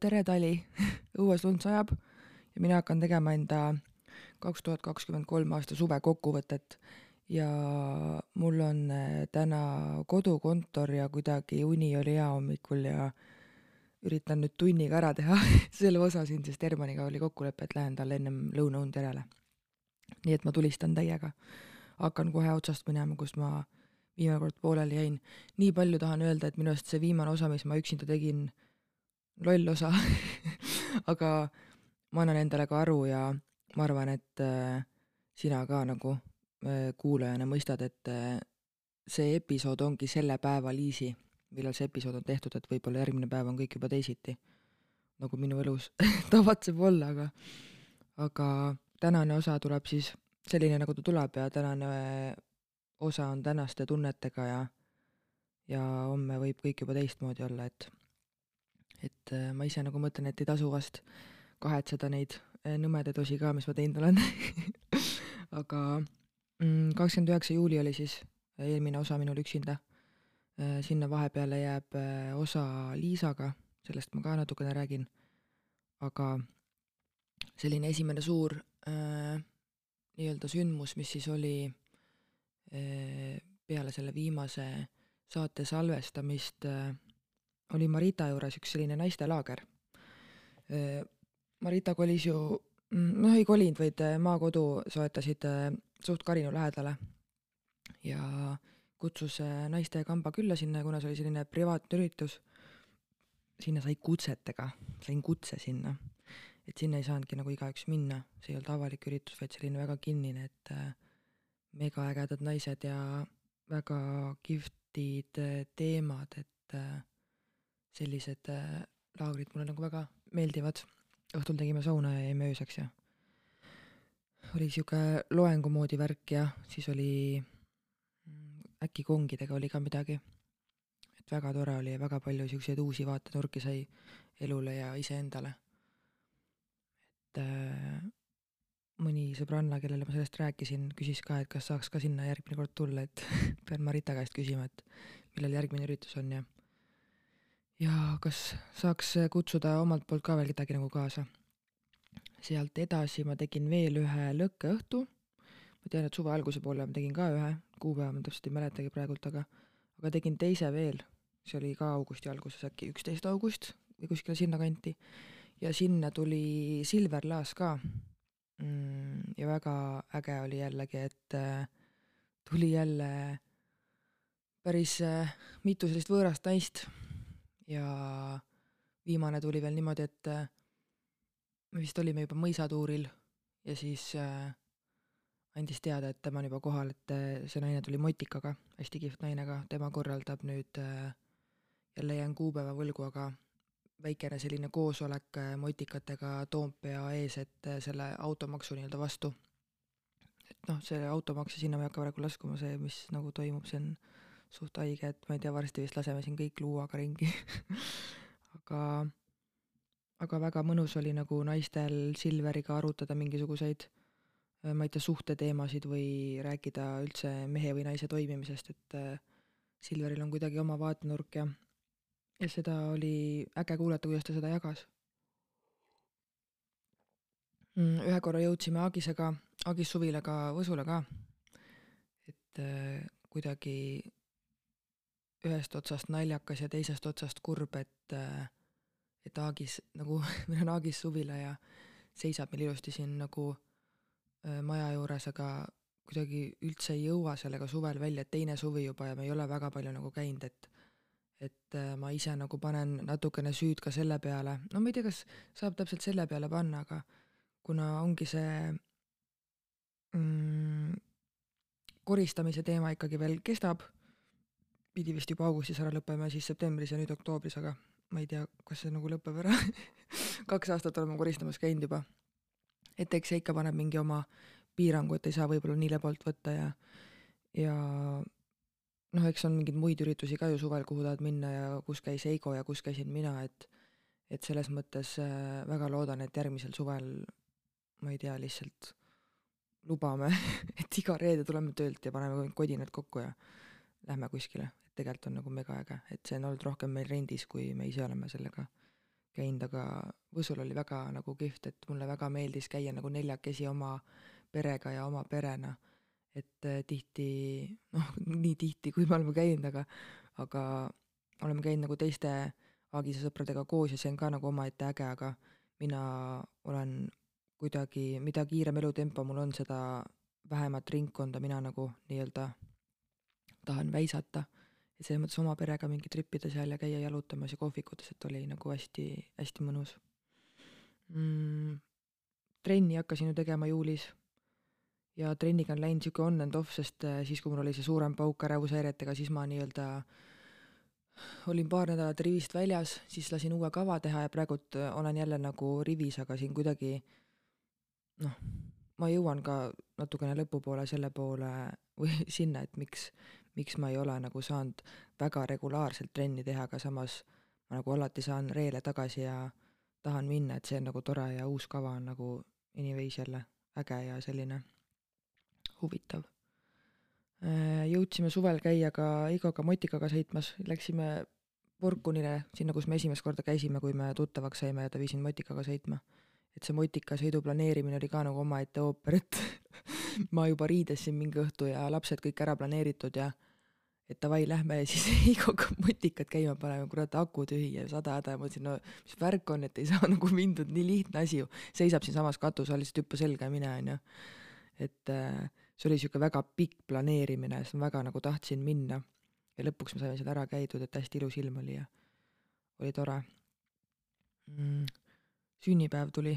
tere, Tali õues lund sajab ja mina hakkan tegema enda kaks tuhat kakskümmend kolm aasta suve kokkuvõtet ja mul on äh, täna kodukontor ja kuidagi uni oli hea hommikul ja üritan nüüd tunniga ära teha selle osa siin, sest Hermaniga oli kokkulepe, et lähen talle ennem lõunaund järele. nii et ma tulistan täiega. hakkan kohe otsast minema, kus ma viimane kord pooleli jäin. nii palju tahan öelda, et minu arust see viimane osa, mis ma üksinda tegin, loll osa aga ma annan endale ka aru ja ma arvan, et äh, sina ka nagu äh, kuulajana mõistad, et äh, see episood ongi selle päeva liisi, millal see episood on tehtud, et võib-olla järgmine päev on kõik juba teisiti. nagu minu elus tavatseb olla, aga, aga tänane osa tuleb siis selline, nagu ta tuleb ja tänane osa on tänaste tunnetega ja, ja homme võib kõik juba teistmoodi olla, et, et ma ise nagu mõtlen, et ei tasu vast kahetseda neid Eh, nõmedaid osi ka, mis ma teinud olen aga mm, kakskümmend üheksa juuli oli siis eelmine osa minul üksinda. Sinna vahepeale jääb osa Liisaga, sellest ma ka natukene räägin. aga selline esimene suur äh, nii-öelda sündmus, mis siis oli äh, peale selle viimase saate salvestamist äh,, oli Marita juures üks selline naistelaager äh, Marita kolis ju, noh ei kolinud, vaid äh, maakodu soetasid äh, suht Karinu lähedale. Ja kutsus äh, naiste kamba külla sinna, kuna see oli selline privaatne üritus, sinna sai kutsetega, sain kutse sinna. et sinna ei saanudki nagu igaüks minna, see ei olnud avalik üritus, vaid selline väga kinnine, et megaägedad naised ja väga kihvtid teemad, et sellised laagrid mulle nagu väga meeldivad õhtul tegime sauna ja jäime ööseks ja oli niisugune loengu moodi värk ja siis oli mm, äkki kongidega oli ka midagi. et väga tore oli ja väga palju niisuguseid uusi vaatenurki sai elule ja iseendale. et äh, mõni sõbranna, kellele ma sellest rääkisin, küsis ka, et kas saaks ka sinna järgmine kord tulla, et pean Marita käest küsima, et millal järgmine üritus on ja ja kas saaks kutsuda omalt poolt ka veel kedagi nagu kaasa. sealt edasi ma tegin veel ühe lõkkeõhtu, ma tean, et suve alguse poole ma tegin ka ühe, kuupäeva ma täpselt ei mäletagi praegult, aga aga tegin teise veel, see oli ka augusti alguses, äkki üksteist august või kuskile sinnakanti, ja sinna tuli Silver Laas ka mm,. ja väga äge oli jällegi, et äh, tuli jälle päris äh, mitu sellist võõrast naist ja viimane tuli veel niimoodi, et äh, me vist olime juba mõisatuuril ja siis äh, andis teada, et tema on juba kohal, et äh, see naine tuli motikaga, hästi kihvt naine ka, tema korraldab nüüd äh,, jälle jään kuupäeva võlgu, aga väikene selline koosolek äh, motikatega Toompea ees, et selle automaksu nii-öelda vastu. et noh, see automaks ja sinna ma ei hakka praegu laskuma, see, mis nagu toimub, see on suht haige, et ma ei tea, varsti vist laseme siin kõik luuaga ringi aga, aga väga mõnus oli nagu naistel Silveriga arutada mingisuguseid äh, ma ei tea, suhteteemasid või rääkida üldse mehe või naise toimimisest, et äh, Silveril on kuidagi oma vaatenurk ja ja seda oli äge kuulata, kuidas ta seda jagas. Mm, ühe korra jõudsime Agisega, Agis Suvilaga Võsule ka, et äh, kuidagi ühest otsast naljakas ja teisest otsast kurb, et et Aagis nagu, meil on Aagis suvila ja seisab meil ilusti siin nagu äh, maja juures, aga kuidagi üldse ei jõua sellega suvel välja, teine suvi juba ja me ei ole väga palju nagu käinud, et et äh, ma ise nagu panen natukene süüd ka selle peale, no ma ei tea, kas saab täpselt selle peale panna, aga kuna ongi see mm, koristamise teema ikkagi veel kestab pidi vist juba augustis ära lõppema ja siis septembris ja nüüd oktoobris, aga ma ei tea, kas see nagu lõpeb ära kaks aastat oleme koristamas käinud juba. et eks see ikka paneb mingi oma piirangu, et ei saa võib-olla nii lebalt võtta ja, ja noh, eks on mingeid muid üritusi ka ju suvel, kuhu tahad minna ja kus käis Eigo ja kus käisin mina, et et selles mõttes äh, väga loodan, et järgmisel suvel ma ei tea, lihtsalt lubame et iga reede tuleme töölt ja paneme kodinad kokku ja lähme kuskile, et tegelikult on nagu mega äge, et see on olnud rohkem meil rendis, kui me ise oleme sellega käinud, aga Võsul oli väga nagu kihvt, et mulle väga meeldis käia nagu neljakesi oma perega ja oma perena. et äh, tihti, noh, nii tihti, kui me oleme käinud, aga, aga oleme käinud nagu teiste Aagise sõpradega koos ja see on ka nagu omaette äge, aga mina olen kuidagi, mida kiirem elutempo mul on, seda vähemat ringkonda mina nagu nii-öelda tahan väisata et selles mõttes oma perega mingi tripida seal ja käia jalutamas ja kohvikutes, et oli nagu hästi, hästi mõnus mm,. trenni hakkasin ju tegema juulis ja trenniga on läinud niisugune on and off, sest äh, siis, kui mul oli see suurem pauk ärevushäiretega, siis ma nii-öelda olin paar nädalat rivist väljas, siis lasin uue kava teha ja praegult äh, olen jälle nagu rivis, aga siin kuidagi noh, ma jõuan ka natukene lõpupoole selle poole või sinna, et miks, miks ma ei ole nagu saanud väga regulaarselt trenni teha, aga samas ma nagu alati saan reele tagasi ja tahan minna, et see on nagu tore ja uus kava on nagu anyways jälle äge ja selline huvitav. Äh, jõudsime suvel käia ka Igoga motikaga sõitmas, läksime Porkunile, sinna, kus me esimest korda käisime, kui me tuttavaks saime ja ta viis mind motikaga sõitma et see motikasõidu planeerimine oli ka nagu omaette ooper, et ma juba riidesin mingi õhtu ja lapsed kõik ära planeeritud ja et davai, lähme ja siis Heigoga motikat käima paneme, kurat, aku tühi ja sada häda. Ja mõtlesin, no mis värk on, et ei saa nagu mindud, nii lihtne asi. Ju, seisab siinsamas katuse all, lihtsalt hüppa selga ja mine, onju. et äh, see oli sihuke väga pikk planeerimine, sest ma väga nagu tahtsin minna. Ja lõpuks me saime seal ära käidud, et hästi ilus ilm oli ja oli tore. Mm sünnipäev tuli,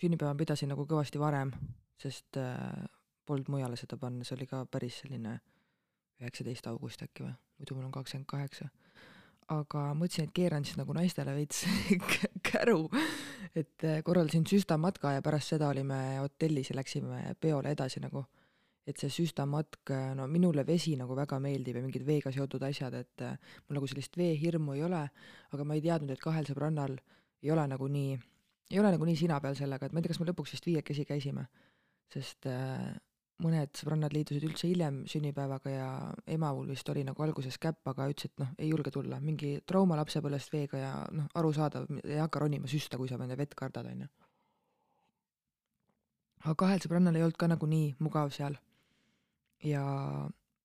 sünnipäeva pidasin nagu kõvasti varem, sest äh, polnud mujale seda panna, see oli ka päris selline üheksateist august äkki või, muidu mul on kakskümmend kaheksa. aga mõtlesin, et keeran siis nagu naistele veits käru, et äh, korraldasin süstamatka ja pärast seda olime hotellis ja läksime peole edasi nagu. et see süstamatk, no minule vesi nagu väga meeldib ja mingid veega seotud asjad, et äh, mul nagu sellist veehirmu ei ole, aga ma ei teadnud, et kahel sõbrannal ei ole nagu nii ei ole nagu nii sina peal sellega, et ma ei tea, kas me lõpuks vist viiekesi käisime, sest äh, mõned sõbrannad liitusid üldse hiljem sünnipäevaga ja ema mul vist oli nagu alguses käpp, aga ütles, et noh, ei julge tulla, mingi trauma lapsepõlvest veega ja noh, arusaadav, ei hakka ronima süsta, kui sa vett kardad, on ju. aga kahel sõbrannal ei olnud ka nagu nii mugav seal. ja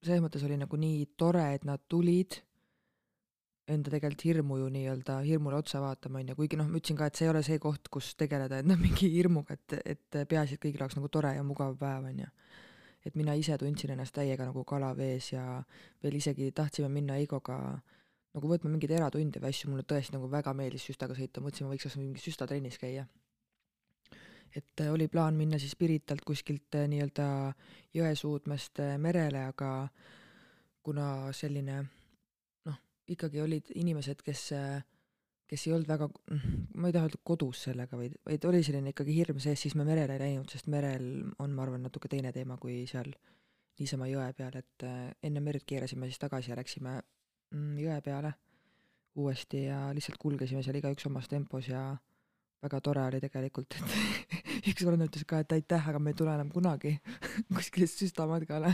selles mõttes oli nagu nii tore, et nad tulid enda tegelikult hirmu ju nii-öelda, hirmule otsa vaatama, on ju, kuigi noh, ma ütlesin ka, et see ei ole see koht, kus tegeleda enda mingi hirmuga, et, et peaasi, et kõigil oleks nagu tore ja mugav päev, on ju. Et mina ise tundsin ennast täiega nagu kala vees ja veel isegi tahtsime minna Eigoga nagu võtma mingeid eratunde või asju, mulle tõesti nagu väga meeldis süstaga sõita, mõtlesin, ma võiks kas või mingis süstatrennis käia. et äh, oli plaan minna siis Piritalt kuskilt äh, nii-öelda Jõesuudmest äh, merele, aga kuna selline ikkagi olid inimesed, kes, kes ei olnud väga, ma ei taha öelda kodus sellega, vaid, vaid oli selline ikkagi hirm sees, siis me merele ei läinud, sest merel on, ma arvan, natuke teine teema kui seal niisama jõe peal, et äh, enne merd keerasime siis tagasi ja läksime mm, jõe peale uuesti ja lihtsalt kulgesime seal igaüks omas tempos ja väga tore oli tegelikult, et üks vend ütles ka, et aitäh, aga me ei tule enam kunagi kuskile süstamatkale.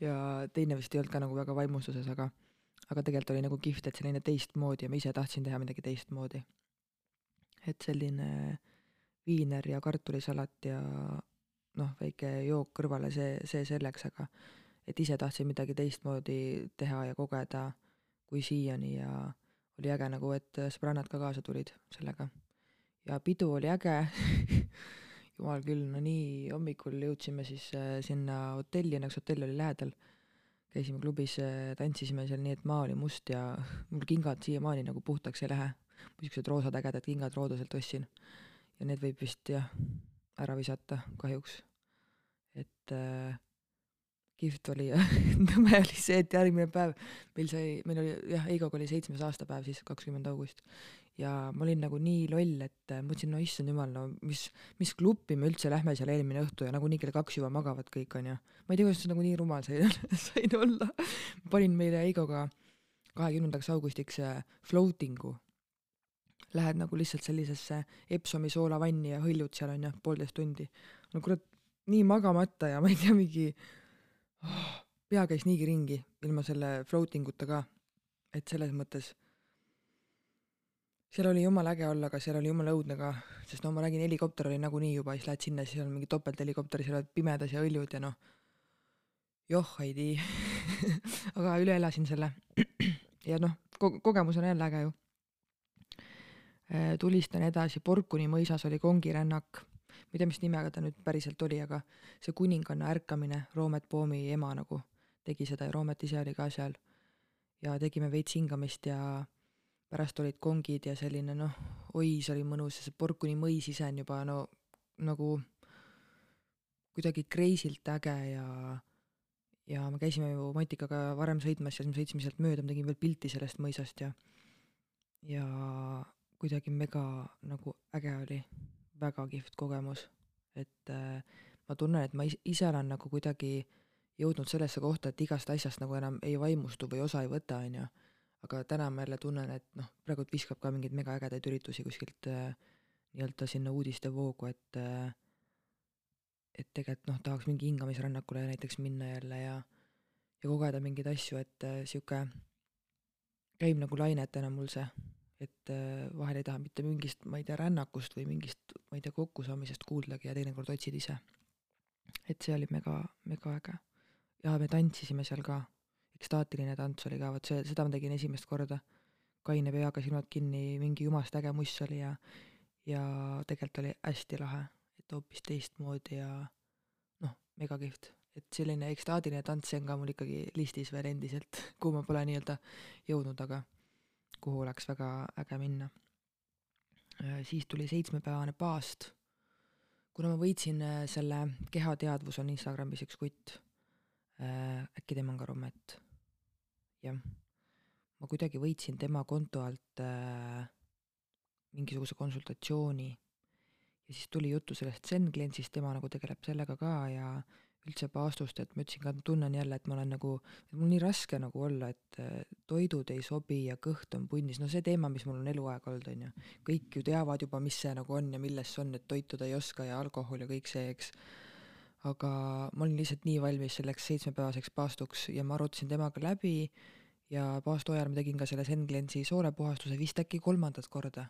Ja teine vist ei olnud ka nagu väga vaimustuses, aga aga tegelikult oli nagu kihvt, et selline teistmoodi ja ma ise tahtsin teha midagi teistmoodi. et selline viiner ja kartulisalat ja noh, väike jook kõrvale, see, see selleks, aga et ise tahtsin midagi teistmoodi teha ja kogeda kui siiani ja oli äge nagu, et sõbrannad ka kaasa tulid sellega. ja pidu oli äge jumal küll, no nii hommikul jõudsime siis äh, sinna hotelli, õnneks hotell oli lähedal käisime klubis, äh, tantsisime seal nii, et maa oli must ja mul kingad siiamaani nagu puhtaks ei lähe. niisugused roosad ägedad kingad looduselt ostsin. ja need võib vist jah, ära visata kahjuks. et äh, kihvt oli ja nõme oli see, et järgmine päev meil sai, meil oli jah, Eigoga oli seitsmes aastapäev siis, kakskümmend august. Ja ma olin nagu nii loll, et äh, mõtlesin, no issand jumal, no mis, mis klubi me üldse lähme seal eelmine õhtu ja nagunii kell kaks juba magavad kõik, onju. ma ei tea, kuidas nagu nii rumal sain, sain olla. panin meile Eigoga kahekümnendaks augustiks äh, floating'u. Lähed nagu lihtsalt sellisesse Epsomi soolavanni ja hõljud seal onju, poolteist tundi. no kurat, nii magamata ja ma ei tea, mingi pea käis niigi ringi ilma selle floating uta ka. et selles mõttes seal oli jumala äge olla, aga seal oli jumala õudne ka, sest no ma räägin, helikopter oli nagunii juba, siis lähed sinna, siis on mingi topelthelikopter, seal oled pimedas ja hõljud ja noh, joh, ei tii aga üle elasin selle. ja noh, ko-, kogemus on jälle äge ju. Äh, tulistan edasi, Porkuni mõisas oli kongirännak, ma ei tea, mis nimega ta nüüd päriselt oli, aga see kuninganna ärkamine, Roomet Poomi ema nagu tegi seda ja Roomet ise oli ka seal. ja tegime veits hingamist ja pärast olid kongid ja selline noh, oi, see oli mõnus ja see Porkuni mõis ise on juba no nagu kuidagi kreisilt äge ja ja me käisime ju Matikaga varem sõitmas ja siis me sõitsime sealt mööda, ma tegin veel pilti sellest mõisast ja ja kuidagi mega nagu äge oli, väga kihvt kogemus, et äh, ma tunnen, et ma ise olen nagu kuidagi jõudnud sellesse kohta, et igast asjast nagu enam ei vaimustu või osa ei võta, on ju aga täna ma jälle tunnen, et noh, praegult viskab ka mingeid megaägedaid üritusi kuskilt äh, nii-öelda sinna uudistevoogu, et äh, et tegelikult noh, tahaks mingi hingamisrännakule näiteks minna jälle ja ja kogeda mingeid asju, et äh, sihuke käib nagu lainetena mul see, et äh, vahel ei taha mitte mingist, ma ei tea, rännakust või mingist, ma ei tea, kokkusaamisest kuuldagi ja teinekord otsid ise. et see oli mega, mega äge. ja me tantsisime seal ka ekstaatiline tants oli ka, vot see, seda ma tegin esimest korda. kaine peaga, silmad kinni, mingi jumalast äge muss oli ja, ja tegelikult oli hästi lahe, et hoopis teistmoodi ja noh, mega kihvt. et selline ekstaatiline tants, see on ka mul ikkagi listis veel endiselt, kuhu ma pole nii-öelda jõudnud, aga kuhu oleks väga äge minna. Äh, siis tuli seitsmepäevane paast. kuna ma võitsin äh, selle Kehateadvus on Instagramis üks kutt, äh, äkki tema on ka Romet jah, ma kuidagi võitsin tema konto alt äh, mingisuguse konsultatsiooni ja siis tuli juttu sellest Zen Cleanse'ist, tema nagu tegeleb sellega ka ja üldse paastust, et ma ütlesin ka, tunnen jälle, et ma olen nagu, et mul nii raske nagu olla, et äh, toidud ei sobi ja kõht on punnis, no see teema, mis mul on eluaeg olnud, on ju. kõik ju teavad juba, mis see nagu on ja milles see on, et toituda ei oska ja alkohol ja kõik see, eks. Aga ma olin lihtsalt nii valmis selleks seitsmepäevaseks paastuks ja ma arutasin temaga läbi ja paastu ajal ma tegin ka selle Zen Cleanse'i soolepuhastuse vist äkki kolmandat korda.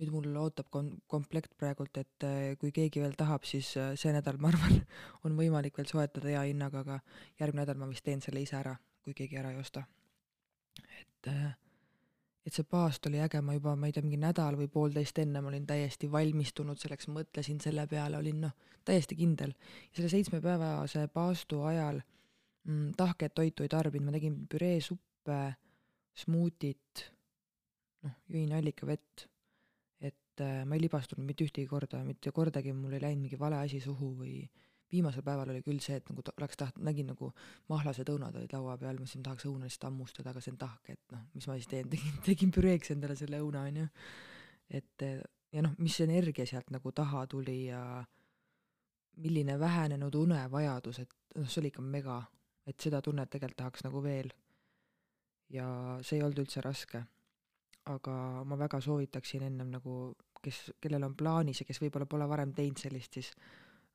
nüüd mul ootab kom-, komplekt praegult, et äh, kui keegi veel tahab, siis äh, see nädal, ma arvan, on võimalik veel soetada hea hinnaga, aga järgmine nädal ma vist teen selle ise ära, kui keegi ära ei osta. et äh, et see paast oli äge, ma juba, ma ei tea, mingi nädal või poolteist enne ma olin täiesti valmistunud selleks, mõtlesin selle peale, olin noh, täiesti kindel. ja selle seitsmepäevase paastu ajal mm, tahket toitu ei tarbinud, ma tegin püreesuppi, suppe, smuutit, noh, jõin allikavett, et äh, ma ei libastunud mitte ühtegi korda, mitte kordagi mul ei läinud mingi vale asi suhu või viimasel päeval oli küll see, et nagu oleks taht-, nägin nagu mahlased õunad olid laua peal, mõtlesin, tahaks õuna lihtsalt hammustada, aga see on tahke, et noh, mis ma siis teen, tegin, tegin püreeks endale selle õuna, on ju. et ja noh, mis energia sealt nagu taha tuli ja milline vähenenud unevajadus, et noh, see oli ikka mega, et seda tunnet tegelikult tahaks nagu veel ja see ei olnud üldse raske. aga ma väga soovitaksin ennem nagu, kes, kellel on plaanis ja kes võib-olla pole varem teinud sellist, siis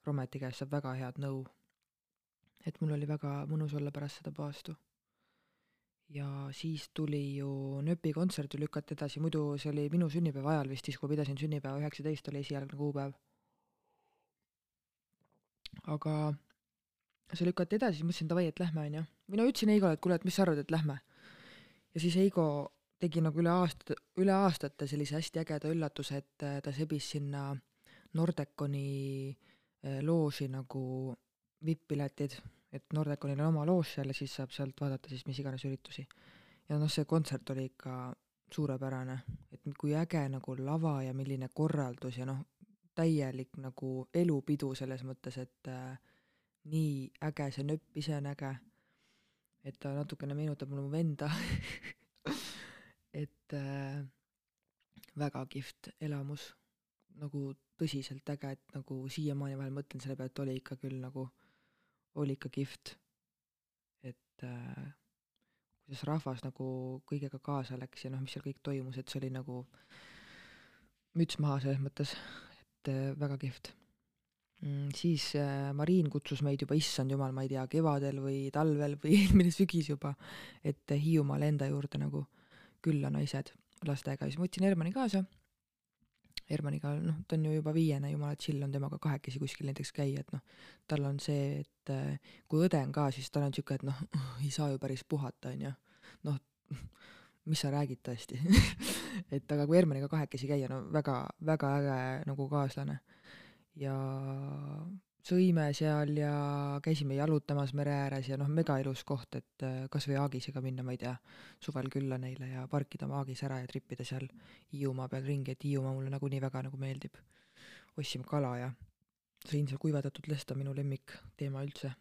Rometi käest saab väga head nõu. et mul oli väga mõnus olla pärast seda paastu. ja siis tuli ju Nööpi kontsert ju lükati edasi, muidu see oli minu sünnipäeva ajal vist, siis kui ma pidasin sünnipäeva, üheksateist oli esialgne kuupäev. aga see lükati edasi, siis mõtlesin davai, et lähme, onju. või no ütlesin Heigole, et kuule, et mis sa arvad, et lähme ja siis Heigo tegi nagu üle aasta, üle aastate sellise hästi ägeda üllatuse, et äh, ta sebis sinna Nordeconi äh, looži nagu vipp-piletid, et Nordeconil on oma loož seal ja siis saab sealt vaadata siis mis iganes üritusi. ja noh, see kontsert oli ikka suurepärane, et kui äge nagu lava ja milline korraldus ja noh, täielik nagu elupidu selles mõttes, et äh, nii äge, see nööp ise on äge et ta natukene meenutab mulle mu venda et äh, väga kihvt elamus, nagu tõsiselt äge, et nagu siiamaani vahel mõtlen selle peale, et oli ikka küll nagu, oli ikka kihvt. et äh, kuidas rahvas nagu kõigega kaasa läks ja noh, mis seal kõik toimus, et see oli nagu müts maha selles mõttes, et äh, väga kihvt Mm, siis äh, Mariin kutsus meid juba, issand jumal, ma ei tea, kevadel või talvel või eelmine sügis juba, et Hiiumaale enda juurde nagu külla naised. lastega ja siis ma võtsin Hermani kaasa. Hermaniga, noh, ta on ju juba viiene, jumala chill on temaga kahekesi kuskil näiteks käia, et noh, tal on see, et äh, kui õde on ka, siis tal on sihuke, et noh, ei saa ju päris puhata, onju. noh, mis sa räägid tõesti et aga kui Hermaniga kahekesi käia, no väga, väga äge nagu kaaslane. ja sõime seal ja käisime jalutamas mere ääres ja noh, mega ilus koht, et äh, kas või Aagisega minna, ma ei tea, suvel külla neile ja parkida oma Aagis ära ja tripida seal Hiiumaa peal ringi, et Hiiumaa mulle nagunii väga nagu meeldib. ostsime kala ja sõin seal kuivatatud lesta, minu lemmikteema üldse.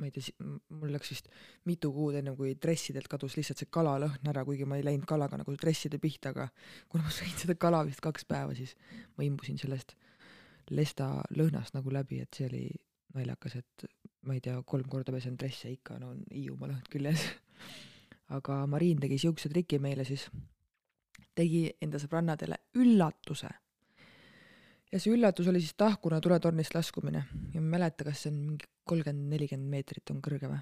ma ei tea, mul läks vist mitu kuud ennem kui dressidelt kadus lihtsalt see kalalõhn ära, kuigi ma ei läinud kalaga nagu dresside pihta, aga kuna ma sõin seda kala vist kaks päeva, siis ma imbusin sellest lesta lõhnast nagu läbi, et see oli naljakas, et ma ei tea, kolm korda pesen dresse, ikka no on Hiiumaa lõhn küljes aga Mariin tegi siukse triki meile siis, tegi enda sõbrannadele üllatuse. ja see üllatus oli siis tahkuna tuletornist laskumine ja ma ei mäleta, kas see on mingi kolmkümmend, nelikümmend meetrit on kõrge või.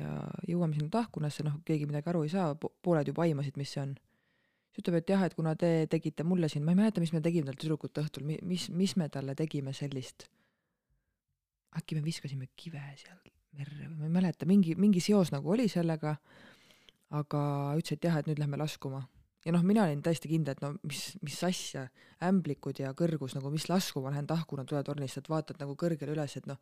ja jõuame sinna tahkunasse, noh, keegi midagi aru ei saa, pooled juba aimasid, mis see on siis ütleb, et jah, et kuna te tegite mulle siin, ma ei mäleta, mis me tegime tal tüdrukute õhtul, mis, mis me talle tegime sellist. äkki me viskasime kive seal merre või ma ei mäleta, mingi, mingi seos nagu oli sellega. aga ütles, et jah, et nüüd lähme laskuma. ja noh, mina olin täiesti kindel, et no mis, mis asja, ämblikud ja kõrgus nagu, mis laskuma lähen tahkuna tuletornist, et vaatad nagu kõrgele üles, et noh,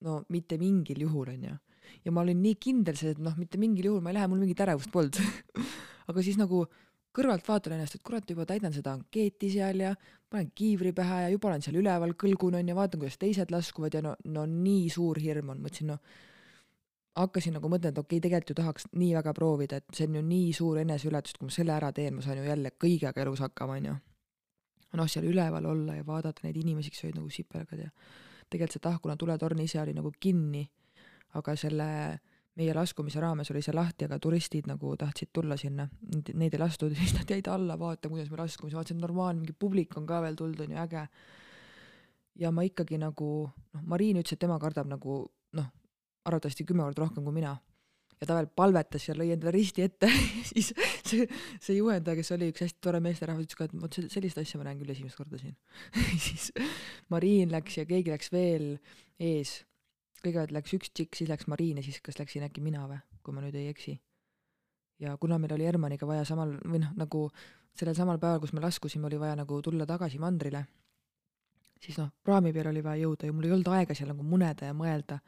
no mitte mingil juhul, onju. ja ma olin nii kindel selles, et noh, mitte mingil juhul ma ei lähe, mul mingit ärevust polnud aga siis nagu kõrvalt vaatan ennast, et kurat, juba täidan seda ankeeti seal ja panen kiivri pähe ja juba olen seal üleval, kõlgun on ja vaatan, kuidas teised laskuvad ja no, no nii suur hirm on, mõtlesin, no hakkasin nagu mõtlema, et okei okay,, tegelikult ju tahaks nii väga proovida, et see on ju nii suur eneseületus, et kui ma selle ära teen, ma saan ju jälle kõigega elus hakkama, onju. noh, seal üleval olla ja vaadata neid inimesi, kes olid nagu sipelgad ja tegelikult see Tahkuna tuletorn ise oli nagu kinni, aga selle meie laskumise raames oli see lahti, aga turistid nagu tahtsid tulla sinna, neid ei lastud, siis nad jäid alla vaatama, kuidas me laskume, siis vaatasin, normaalne, mingi publik on ka veel tulnud, on ju, äge. ja ma ikkagi nagu, noh, Mariin ütles, et tema kardab nagu noh, arvatavasti kümme korda rohkem kui mina. ja ta veel palvetas ja lõi endale risti ette. Siis see, see juhendaja, kes oli üks hästi tore meesterahvas, ütles ka, et vot sellist asja ma näen küll esimest korda siin. Siis Mariin läks ja keegi läks veel ees kõigepealt läks üks tšikk, siis läks Mariin ja siis kas läksin äkki mina või, kui ma nüüd ei eksi. ja kuna meil oli Hermaniga vaja samal või noh, nagu sellel samal päeval, kus me laskusime, oli vaja nagu tulla tagasi mandrile, siis noh, praami peal oli vaja jõuda ja mul ei olnud aega seal nagu muneda ja mõelda.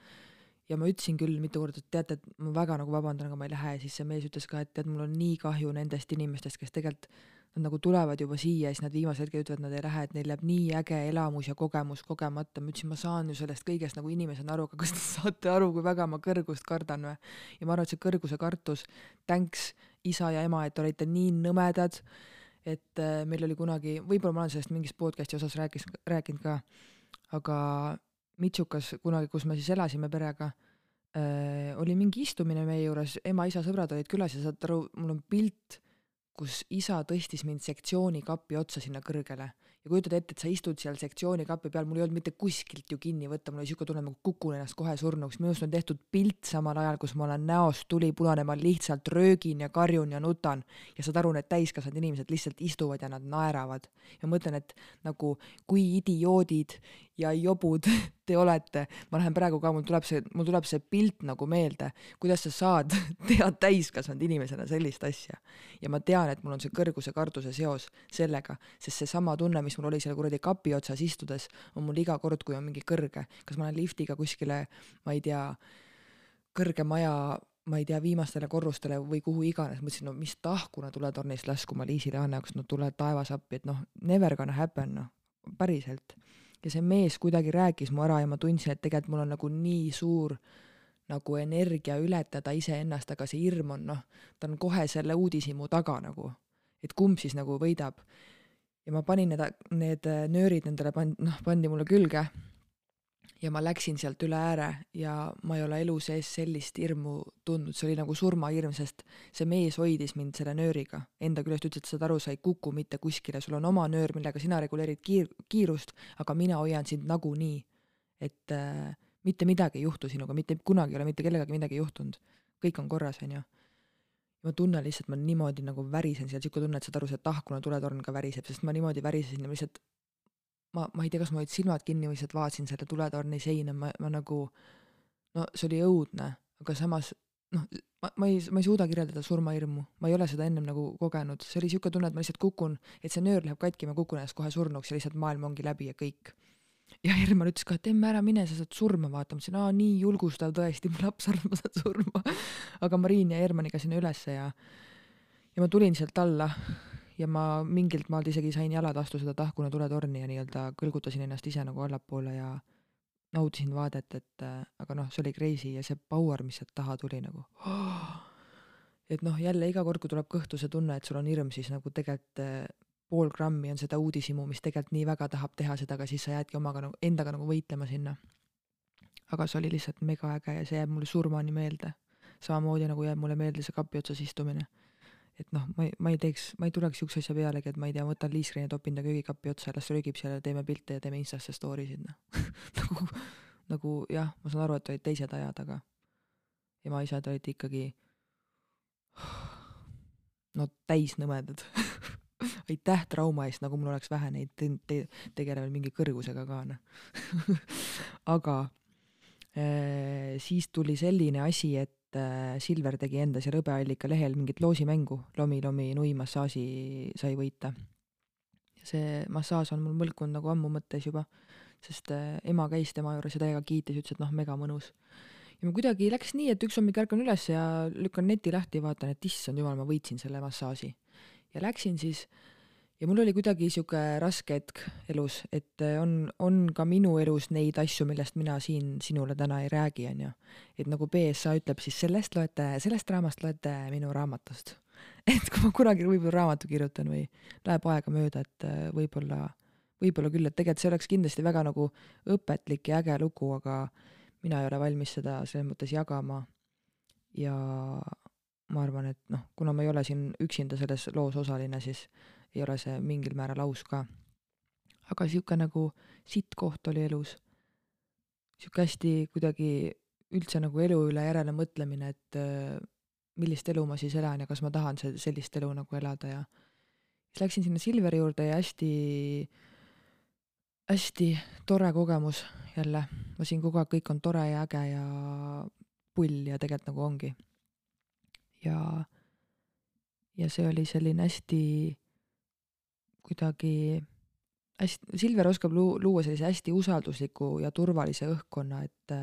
ja ma ütlesin küll mitu korda, et teate, et ma väga nagu vabandan, aga ma ei lähe ja siis see mees ütles ka, et tead, mul on nii kahju nendest inimestest, kes tegelikult nad nagu tulevad juba siia siis nad viimasel hetkel ütlevad, nad ei lähe, et neil jääb nii äge elamus ja kogemus kogemata. ma ütlesin, ma saan ju sellest kõigest nagu inimesena aru, aga kas te saate aru, kui väga ma kõrgust kardan või? ja ma arvan, et see kõrguse kartus, thanks isa ja ema, et olite nii nõmedad, et äh, meil oli kunagi, võib-olla ma olen sellest mingis podcast'i osas rääkis, rääkinud ka, aga Mitsukas kunagi, kus me siis elasime perega äh,, oli mingi istumine meie juures, ema-isa sõbrad olid külas ja saad aru, mul on pilt kus isa tõstis mind sektsioonikappi otsa sinna kõrgele. Ja kujutad ette, et sa istud seal sektsioonikappi peal, mul ei olnud mitte kuskilt ju kinni võtta, mul oli siuke tunne, nagu kukun ennast kohe surnuks, minust on tehtud pilt samal ajal, kus ma olen näost tulipunane, ma lihtsalt röögin ja karjun ja nutan. Ja saad aru, need täiskasvanud inimesed lihtsalt istuvad ja nad naeravad. Ja mõtlen, et nagu kui idioodid ja jobud te olete, ma lähen praegu ka, mul tuleb see, mul tuleb see pilt nagu meelde, kuidas sa saad teha täiskasvanud inimesena sellist asja. ja ma tean, et mul on see kõrguse kartuse seos sellega, sest seesama tunne, mis mul oli seal kuradi kapi otsas istudes, on mul iga kord, kui on mingi kõrge, kas ma lähen liftiga kuskile, ma ei tea, kõrge maja ma ei tea, viimastele korrustele või kuhu iganes, mõtlesin, no mis tahkuna tuletornist laskuma Liisile Anne jaoks, no tule taevas appi, et noh, never gonna happen, noh, päriselt. Ja see mees kuidagi rääkis mu ära ja ma tundsin, et tegelikult mul on nagu nii suur nagu energia ületada iseennast, aga see hirm on noh, ta on kohe selle uudishimu taga nagu, et kumb siis nagu võidab. ja ma panin need, need nöörid nendele pand-, noh, pandi mulle külge. Ja ma läksin sealt üle ääre ja ma ei ole elu sees sellist hirmu tundnud, see oli nagu surmahirm, sest see mees hoidis mind selle nööriga. Enda küljest, ütles, et saad aru, sa ei kuku mitte kuskile, sul on oma nöör, millega sina reguleerid kiir-, kiirust, aga mina hoian sind nagunii. et äh, mitte midagi ei juhtu sinuga, mitte kunagi ei ole mitte kellegagi midagi juhtunud. kõik on korras, onju. ma tunnen lihtsalt, ma niimoodi nagu värisen seal, sihuke tunne, et saad aru, see tahkuna tuletorn ka väriseb, sest ma niimoodi värisesin ja ma lihtsalt ma, ma ei tea, kas ma olid silmad kinni või lihtsalt vaatasin selle tuletorni seina, ma, ma nagu no see oli õudne, aga samas noh, ma, ma ei, ma ei suuda kirjeldada surmahirmu, ma ei ole seda ennem nagu kogenud, see oli niisugune tunne, et ma lihtsalt kukun, et see nöör läheb katki, ma kukun ennast kohe surnuks ja lihtsalt maailm ongi läbi ja kõik ja Herman ütles ka, et emme ära mine, sa saad surma, vaata, ma ütlesin, aa nii julgustav tõesti, mu laps arvab, ma saan surma. aga Mariin ja Hermaniga sinna ülesse ja, ja ma tulin sealt alla ja ma mingilt maalt isegi sain jalad astu seda tahkuna tuletorni ja nii-öelda kõlgutasin ennast ise nagu allapoole ja nautisin vaadet, et aga noh, see oli crazy ja see power, mis sealt taha tuli nagu oh! et noh, jälle iga kord, kui tuleb kõhtu see tunne, et sul on hirm, siis nagu tegelikult äh, pool grammi on seda uudishimu, mis tegelikult nii väga tahab teha seda, aga siis sa jäädki omaga nagu, endaga nagu võitlema sinna. aga see oli lihtsalt mega äge ja see jääb mulle surmani meelde. samamoodi nagu jääb mulle meelde see kapi otsas istumine. et noh, ma ei, ma ei teeks, ma ei tuleks siukse asja pealegi, et ma ei tea, võtan liiskreeni, topin ta köögikapi otsa las röögib seal ja teeme pilte ja teeme Instasse story sid, noh nagu, nagu jah, ma saan aru, et olid teised ajad, aga ema-isad olid ikkagi no täis nõmedad aitäh trauma eest, nagu mul oleks vähe neid te te tegelevaid mingi kõrgusega ka noh aga äh, siis tuli selline asi, et äh, Silver tegi enda seal hõbeallika lehel mingit loosimängu, lomi-lomi nui massaaži sai võita. see massaaž on mul mõlkunud nagu ammu mõttes juba, sest äh, ema käis tema juures ja täiega kiitis, ütles, et noh, mega mõnus ja mul kuidagi läks nii, et üks hommik ärkan üles ja lükkan neti lahti ja vaatan, et issand jumal, ma võitsin selle massaaži. Ja läksin siis ja mul oli kuidagi sihuke raske hetk elus, et äh, on, on ka minu elus neid asju, millest mina siin sinule täna ei räägi, onju. et nagu BSA ütleb, siis sellest loete, sellest raamast loete minu raamatust. et kui ma kunagi võib-olla raamatu kirjutan või läheb aega mööda, et äh, võib-olla, võib-olla küll, et tegelikult see oleks kindlasti väga nagu õpetlik ja äge lugu, aga mina ei ole valmis seda selles mõttes jagama. ja ma arvan, et noh, kuna ma ei ole siin üksinda selles loos osaline, siis ei ole see mingil määral aus ka. aga sihuke nagu sitt-koht oli elus. sihuke hästi kuidagi üldse nagu elu üle järele mõtlemine, et äh, millist elu ma siis elan ja kas ma tahan see, sellist elu nagu elada ja siis läksin sinna Silveri juurde ja hästi, hästi tore kogemus jälle. ma siin kogu aeg, kõik on tore ja äge ja pull ja tegelikult nagu ongi. Ja, ja see oli selline hästi kuidagi hästi, Silver oskab luu-, luua sellise hästi usaldusliku ja turvalise õhkkonna, et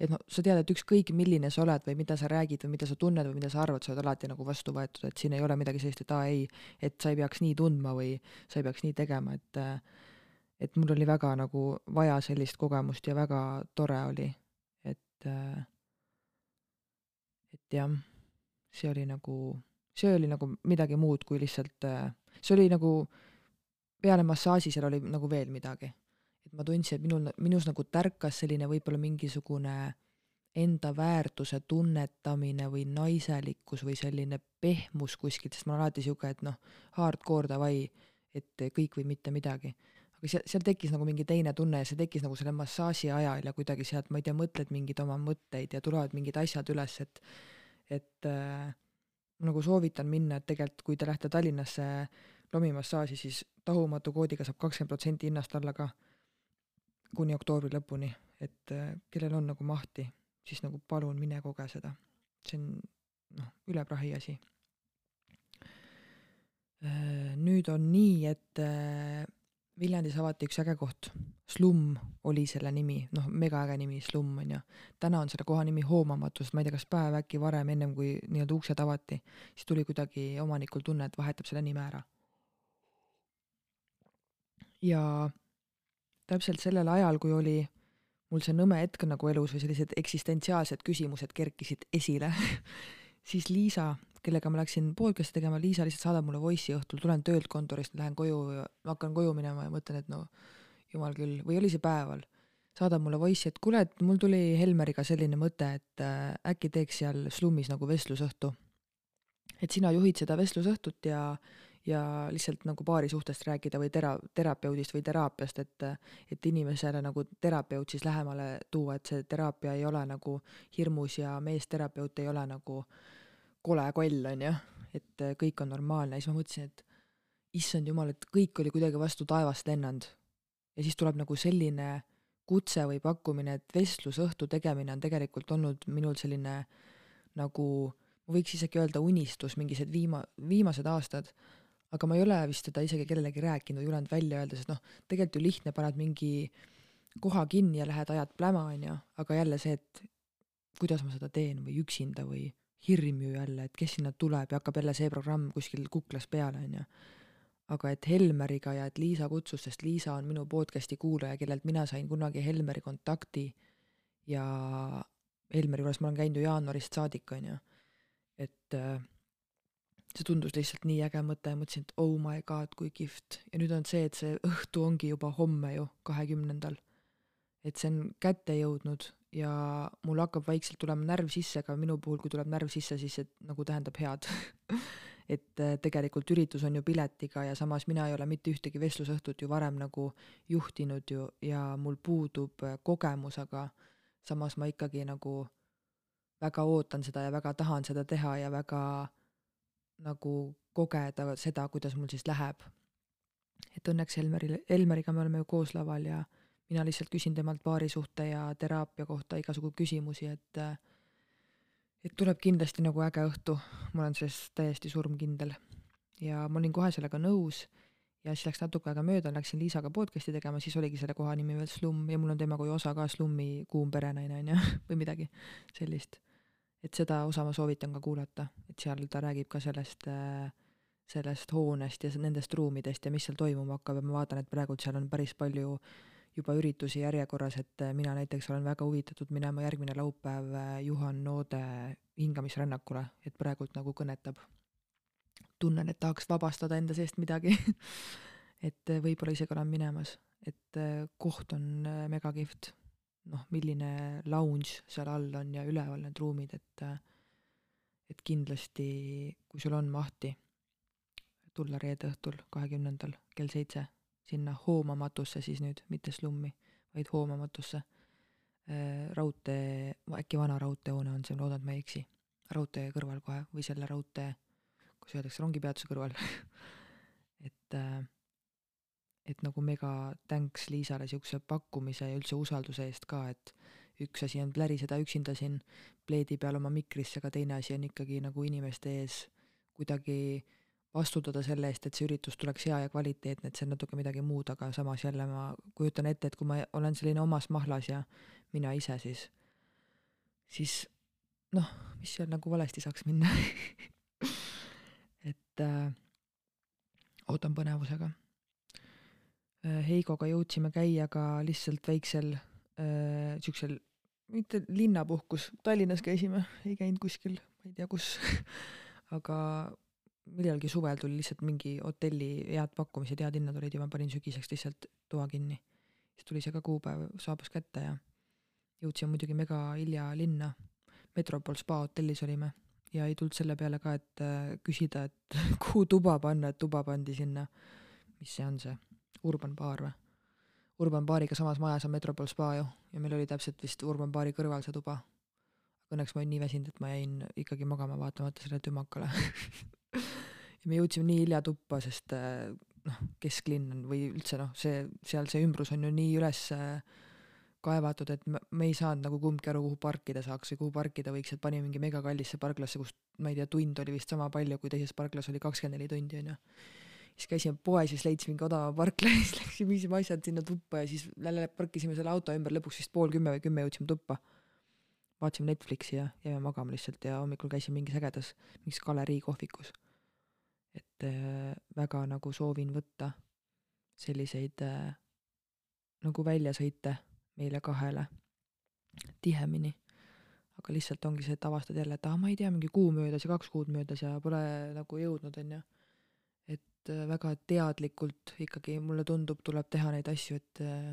et noh, sa tead, et ükskõik, milline sa oled või mida sa räägid või mida sa tunned või mida sa arvad, sa oled alati nagu vastu võetud, et siin ei ole midagi sellist, et aa ei, et sa ei peaks nii tundma või sa ei peaks nii tegema, et et mul oli väga nagu vaja sellist kogemust ja väga tore oli, et et jah, see oli nagu, see oli nagu midagi muud kui lihtsalt, see oli nagu peale massaaži seal oli nagu veel midagi. et ma tundsin, et minul, minus nagu tärkas selline võib-olla mingisugune enda väärtuse tunnetamine või naiselikkus või selline pehmus kuskilt, sest ma olen alati sihuke, et noh, hardcore davai, et kõik või mitte midagi. aga seal, seal tekkis nagu mingi teine tunne ja see tekkis nagu selle massaaži ajal ja kuidagi sealt, ma ei tea, mõtled mingeid oma mõtteid ja tulevad mingid asjad üles, et et äh, nagu soovitan minna, et tegelikult kui te lähete Tallinnasse lomimassaaži, siis tahumatu koodiga saab kakskümmend protsenti hinnast alla ka kuni oktoobri lõpuni, et äh, kellel on nagu mahti, siis nagu palun mine koge seda. see on noh, üle prahi asi. Äh, nüüd on nii, et äh, Viljandis avati üks äge koht, Slumm oli selle nimi, noh, megaäge nimi, Slumm on ju. täna on selle koha nimi Hoomamatus, ma ei tea, kas päev äkki varem, ennem kui nii-öelda uksed avati, siis tuli kuidagi omanikul tunne, et vahetab selle nime ära. ja täpselt sellel ajal, kui oli mul see nõme hetk nagu elus või sellised eksistentsiaalsed küsimused kerkisid esile siis Liisa kellega ma läksin podcast'i tegema, Liisa lihtsalt saadab mulle voice'i õhtul, tulen töölt kontorist, lähen koju ja hakkan koju minema ja mõtlen, et no jumal küll, või oli see päeval, saadab mulle voice'i, et kuule, et mul tuli Helmeriga selline mõte, et äh, äkki teeks seal slummis nagu vestlusõhtu. et sina juhid seda vestlusõhtut ja, ja lihtsalt nagu paari suhtest rääkida või tera-, terapeudist või teraapiast, et et inimesele nagu terapeut siis lähemale tuua, et see teraapia ei ole nagu hirmus ja meesterapeut ei ole nagu äh, kole koll, on ju, et äh, kõik on normaalne. Ja siis ma mõtlesin, et issand jumal, et kõik oli kuidagi vastu taevast lennanud. ja siis tuleb nagu selline kutse või pakkumine, et vestlusõhtu tegemine on tegelikult olnud minul selline nagu, võiks isegi öelda unistus mingised viima-, viimased aastad, aga ma ei ole vist seda isegi kellelegi rääkinud, ei julenud välja öelda, sest noh, tegelikult ju lihtne, paned mingi koha kinni ja lähed ajad pläma, on ju, aga jälle see, et kuidas ma seda teen või üksinda või hirm ju jälle, et kes sinna tuleb ja hakkab jälle see programm kuskil kuklas peale, on ju. aga et Helmeriga ja et Liisa kutsus, sest Liisa on minu podcast'i kuulaja, kellelt mina sain kunagi Helmeri kontakti ja Helmeri juures ma olen käinud ju jaanuarist saadik, on ju. et äh, see tundus lihtsalt nii äge mõte mõtlesin, et oh my god, kui kihvt. ja nüüd on see, et see õhtu ongi juba homme ju, kahekümnendal. et see on kätte jõudnud ja mul hakkab vaikselt tulema närv sisse, aga minu puhul, kui tuleb närv sisse, siis see nagu tähendab head et äh, tegelikult üritus on ju piletiga ja samas mina ei ole mitte ühtegi vestlusõhtut ju varem nagu juhtinud ju ja mul puudub äh, kogemus, aga samas ma ikkagi nagu väga ootan seda ja väga tahan seda teha ja väga nagu kogeda seda, kuidas mul siis läheb. et õnneks Helmeril, Helmeriga me oleme ju koos laval ja mina lihtsalt küsin temalt paarisuhte ja teraapia kohta igasugu küsimusi, et et tuleb kindlasti nagu äge õhtu, ma olen selles täiesti surmkindel. ja ma olin kohe sellega nõus. Ja siis läks natuke aega mööda, läksin Liisaga podcast'i tegema, siis oligi selle koha nimi veel Slumm ja mul on temaga ju osa ka Slummi Kuum perenaine, on ju, või midagi sellist. Et seda osa ma soovitan ka kuulata, et seal ta räägib ka sellest, äh, sellest hoonest ja nendest ruumidest ja mis seal toimuma hakkab. Ja ma vaatan, et praegult seal on päris palju juba üritusi järjekorras, et äh, mina näiteks olen väga huvitatud minema järgmine laupäev äh, Juhan Noode hingamisrännakule, et praegult nagu kõnetab. tunnen, et tahaks vabastada enda seest midagi et võib-olla isegi olen minemas, et koht on megakihvt noh, milline lounge seal all on ja üleval need ruumid, et et kindlasti, kui sul on mahti, tulla reede õhtul, kahekümnendal kell seitse sinna hoomamatusse siis nüüd, mitte slummi, vaid hoomamatusse. raudtee, äkki vana raudteehoone on see, ma loodan, et ma ei eksi, raudtee kõrval kohe või selle raudtee, kuidas öeldakse, rongipeatuse kõrval et äh, et nagu mega thanks Liisale niisuguse pakkumise ja üldse usalduse eest ka, et üks asi on pläriseda üksinda siin pleedi peal oma mikrisse, aga teine asi on ikkagi nagu inimeste ees kuidagi vastutada selle eest, et see üritus tuleks hea ja kvaliteetne, et see on natuke midagi muud, aga samas jälle ma kujutan ette, et kui ma olen selline omas mahlas ja mina ise, siis, siis noh, mis seal nagu valesti saaks minna. Et äh, ootan põnevusega. Äh, Heigoga jõudsime käia ka lihtsalt väiksel äh, siuksel, mitte linnapuhkus, Tallinnas käisime, ei käinud kuskil, ma ei tea kus aga millalgi suvel tuli lihtsalt mingi hotelli head pakkumised, head hinnad olid ja ma panin sügiseks lihtsalt toa kinni. siis tuli see ka kuupäev, saabus kätte ja jõudsime muidugi mega hilja linna. Metropol spa hotellis olime ja ei tulnud selle peale ka, et äh, küsida, et kuhu tuba panna, et tuba pandi sinna, mis see on see Urban Bar või? Urban Bariga samas majas on Metropol spa ju ja meil oli täpselt vist Urban Bari kõrval see tuba. Õnneks ma olin nii väsinud, et ma jäin ikkagi magama vaatamata sellele tümakale ja me jõudsime nii hilja tuppa, sest eh, noh, kesklinn on või üldse noh, see, seal see ümbrus on ju nii üles eh, kaevatud, et me, me ei saanud nagu kumbki aru, kuhu parkida saaks või kuhu parkida võiks, et panime mingi megakallisse parklasse, kus ma ei tea, tund oli vist sama palju, kui teises parklas oli kakskümmend neli tundi, on ju siis käisime poes siis leidsime mingi odava parkla ja siis läksime, viisime asjad sinna tuppa ja siis parkisime selle auto ümber, lõpuks vist pool kümme või kümme jõudsime tuppa. Vaatasime Netflixi ja jäime magama lihtsalt ja hommikul käisime mingis ägedas, mingis galerii kohvikus. et äh, väga nagu soovin võtta selliseid äh, nagu väljasõite meile kahele tihemini aga lihtsalt ongi see, et avastad jälle, et ah, ma ei tea, mingi kuu möödas ja kaks kuud möödas ja pole nagu jõudnud, onju et äh, väga teadlikult ikkagi mulle tundub, tuleb teha neid asju, et äh,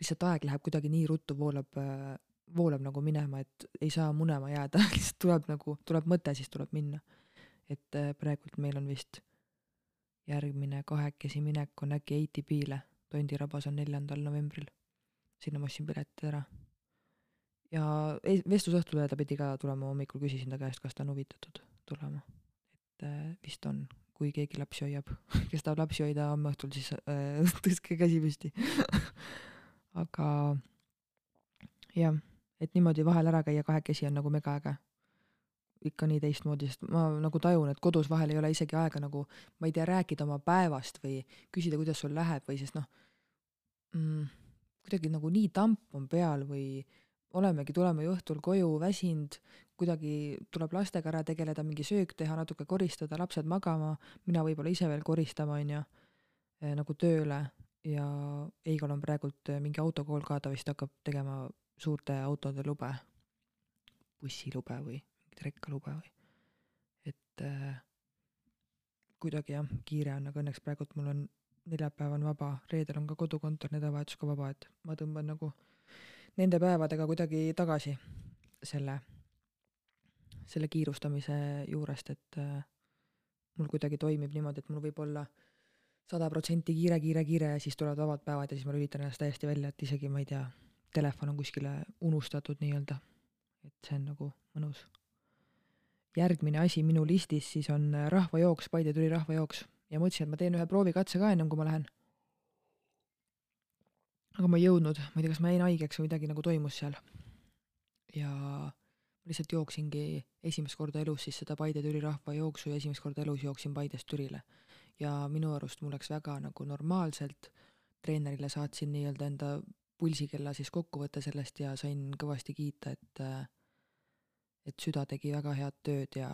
lihtsalt aeg läheb kuidagi nii ruttu, voolab, äh, voolab nagu minema, et ei saa munema jääda lihtsalt tuleb nagu, tuleb mõte, siis tuleb minna. et praegult meil on vist järgmine kahekesi minek on äkki ATP-le, Tondirabas on neljandal novembril. sinna ma ostsin piletid ära. ja vestlusõhtule ta pidi ka tulema, hommikul küsisin ta käest, kas ta on huvitatud tulema. et äh, vist on, kui keegi lapsi hoiab, kes tahab lapsi hoida homme õhtul, siis äh, tõstke käsi püsti aga jah, et niimoodi vahel ära käia kahekesi on nagu megaäge. ikka nii teistmoodi, sest ma nagu tajun, et kodus vahel ei ole isegi aega nagu, ma ei tea, rääkida oma päevast või küsida, kuidas sul läheb või sest noh mm,, kuidagi nagu nii tamp on peal või olemegi, tuleme ju õhtul koju väsinud, kuidagi tuleb lastega ära tegeleda, mingi söök teha, natuke koristada, lapsed magama, mina võib-olla ise veel koristama, on ju, nagu tööle ja Eigol on praegult mingi autokool ka, ta vist hakkab tegema suurte autode lube, bussilube või mingit rekkalube või, et äh, kuidagi jah, kiire on, aga õnneks praegult mul on neljapäev on vaba, reedel on ka kodukontor, nädalavahetus ka vaba, et ma tõmban nagu nende päevadega kuidagi tagasi selle, selle kiirustamise juurest, et äh, mul kuidagi toimib niimoodi, et mul võib olla sada protsenti kiire, kiire, kiire ja siis tulevad vabad päevad ja siis ma lülitan ennast täiesti välja, et isegi ma ei tea, telefon on kuskile unustatud nii-öelda. et see on nagu mõnus. järgmine asi minu listis siis on rahvajooks, Paide tuli rahvajooks ja mõtlesin, et ma teen ühe proovikatse ka ennem kui ma lähen. aga ma ei jõudnud, ma ei tea, kas ma jäin haigeks või midagi nagu toimus seal. ja lihtsalt jooksingi esimest korda elus siis seda Paide Türi rahvajooksu ja esimest korda elus jooksin Paidest Türile. ja minu arust mul läks väga nagu normaalselt, treenerile saatsin nii-öelda enda pulsikella siis kokkuvõtte sellest ja sain kõvasti kiita, et et süda tegi väga head tööd ja